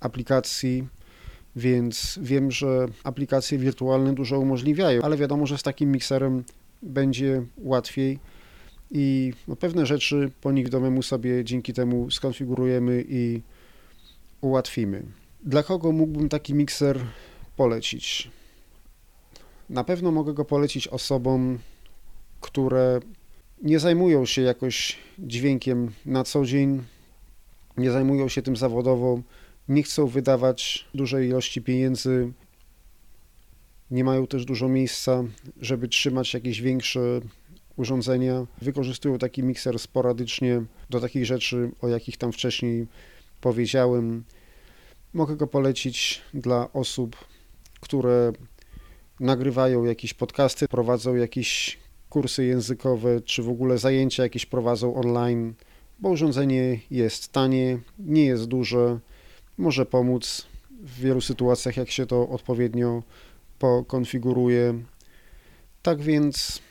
aplikacji, więc wiem, że aplikacje wirtualne dużo umożliwiają, ale wiadomo, że z takim mikserem będzie łatwiej i no, pewne rzeczy po niewidomemu sobie dzięki temu skonfigurujemy i ułatwimy. Dla kogo mógłbym taki mikser polecić? Na pewno mogę go polecić osobom, które nie zajmują się jakoś dźwiękiem na co dzień, nie zajmują się tym zawodowo, nie chcą wydawać dużej ilości pieniędzy, nie mają też dużo miejsca, żeby trzymać jakieś większe urządzenia. Wykorzystują taki mikser sporadycznie do takich rzeczy, o jakich tam wcześniej powiedziałem. Mogę go polecić dla osób, które nagrywają jakieś podcasty, prowadzą jakieś kursy językowe, czy w ogóle zajęcia jakieś prowadzą online, bo urządzenie jest tanie, nie jest duże, może pomóc w wielu sytuacjach, jak się to odpowiednio pokonfiguruje. Tak więc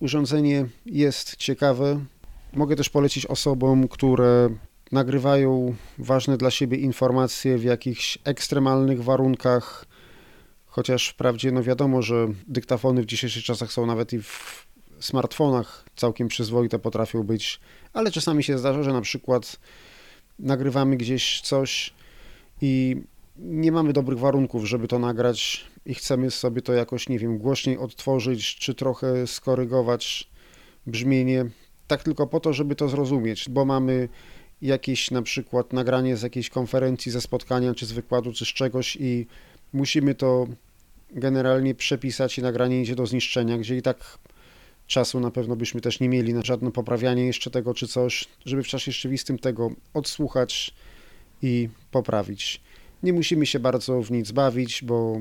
urządzenie jest ciekawe. Mogę też polecić osobom, które nagrywają ważne dla siebie informacje w jakichś ekstremalnych warunkach, Chociaż wprawdzie no wiadomo, że dyktafony w dzisiejszych czasach są nawet i w smartfonach całkiem przyzwoite potrafią być, ale czasami się zdarza, że na przykład nagrywamy gdzieś coś i nie mamy dobrych warunków, żeby to nagrać i chcemy sobie to jakoś, nie wiem, głośniej odtworzyć, czy trochę skorygować brzmienie, tak tylko po to, żeby to zrozumieć, bo mamy jakieś na przykład nagranie z jakiejś konferencji, ze spotkania, czy z wykładu, czy z czegoś i musimy to generalnie przepisać i nagranie idzie do zniszczenia, gdzie i tak czasu na pewno byśmy też nie mieli na żadne poprawianie jeszcze tego czy coś, żeby w czasie rzeczywistym tego odsłuchać i poprawić. Nie musimy się bardzo w nic bawić, bo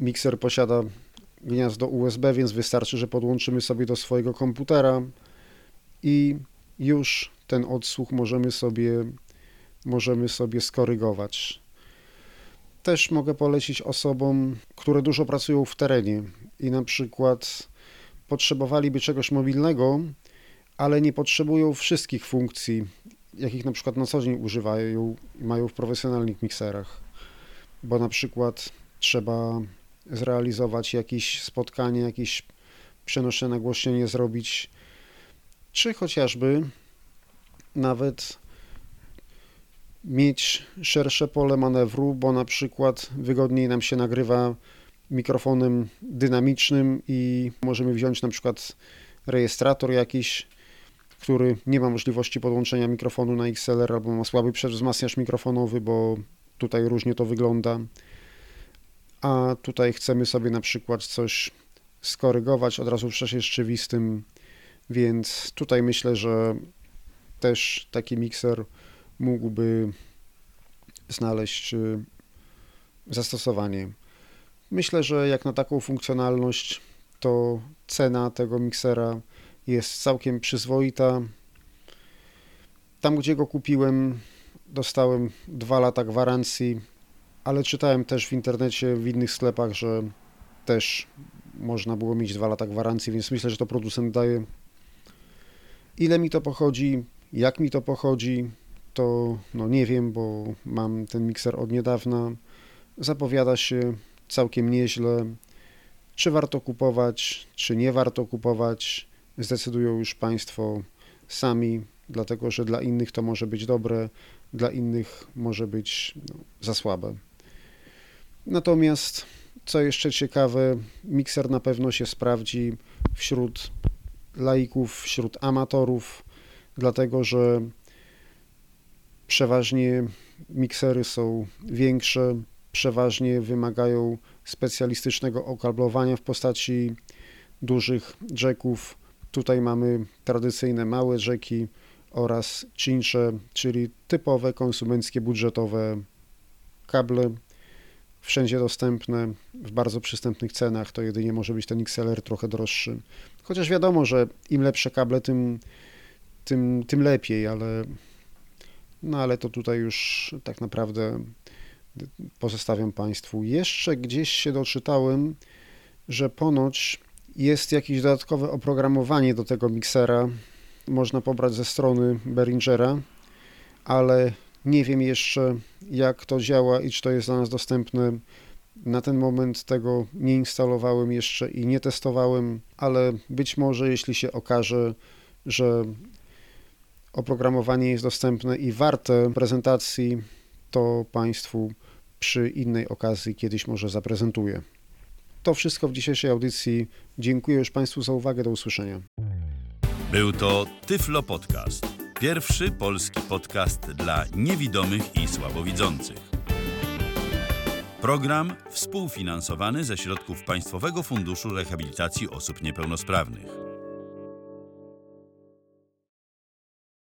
mikser posiada gniazdo USB, więc wystarczy, że podłączymy sobie do swojego komputera i już ten odsłuch możemy sobie, możemy sobie skorygować. Też mogę polecić osobom, które dużo pracują w terenie i na przykład potrzebowaliby czegoś mobilnego, ale nie potrzebują wszystkich funkcji, jakich na przykład na co dzień używają i mają w profesjonalnych mikserach. Bo na przykład trzeba zrealizować jakieś spotkanie, jakieś przenoszenie nagłośnienie zrobić, czy chociażby nawet mieć szersze pole manewru, bo na przykład wygodniej nam się nagrywa mikrofonem dynamicznym i możemy wziąć na przykład rejestrator jakiś, który nie ma możliwości podłączenia mikrofonu na XLR albo ma słaby przewzmacniacz mikrofonowy, bo tutaj różnie to wygląda. A tutaj chcemy sobie na przykład coś skorygować od razu w czasie rzeczywistym, więc tutaj myślę, że też taki mikser mógłby znaleźć y, zastosowanie. Myślę, że jak na taką funkcjonalność, to cena tego miksera jest całkiem przyzwoita. Tam, gdzie go kupiłem, dostałem dwa lata gwarancji, ale czytałem też w internecie, w innych sklepach, że też można było mieć dwa lata gwarancji, więc myślę, że to producent daje. Ile mi to pochodzi, jak mi to pochodzi, to no nie wiem, bo mam ten mikser od niedawna. Zapowiada się całkiem nieźle. Czy warto kupować, czy nie warto kupować, zdecydują już Państwo sami, dlatego że dla innych to może być dobre, dla innych może być no, za słabe. Natomiast, co jeszcze ciekawe, mikser na pewno się sprawdzi wśród laików, wśród amatorów, dlatego że przeważnie miksery są większe, przeważnie wymagają specjalistycznego okablowania w postaci dużych jacków. Tutaj mamy tradycyjne małe jacki oraz cincze, czyli typowe konsumenckie, budżetowe kable, wszędzie dostępne w bardzo przystępnych cenach. To jedynie może być ten XLR trochę droższy. Chociaż wiadomo, że im lepsze kable, tym, tym, tym lepiej, ale no ale to tutaj już tak naprawdę pozostawiam Państwu. Jeszcze gdzieś się doczytałem, że ponoć jest jakieś dodatkowe oprogramowanie do tego miksera. Można pobrać ze strony Behringera, ale nie wiem jeszcze jak to działa i czy to jest dla nas dostępne. Na ten moment tego nie instalowałem jeszcze i nie testowałem, ale być może jeśli się okaże, że oprogramowanie jest dostępne i warte prezentacji, to Państwu przy innej okazji kiedyś może zaprezentuję. To wszystko w dzisiejszej audycji. Dziękuję już Państwu za uwagę. Do usłyszenia. Był to Tyflo Podcast. Pierwszy polski podcast dla niewidomych i słabowidzących. Program współfinansowany ze środków Państwowego Funduszu Rehabilitacji Osób Niepełnosprawnych.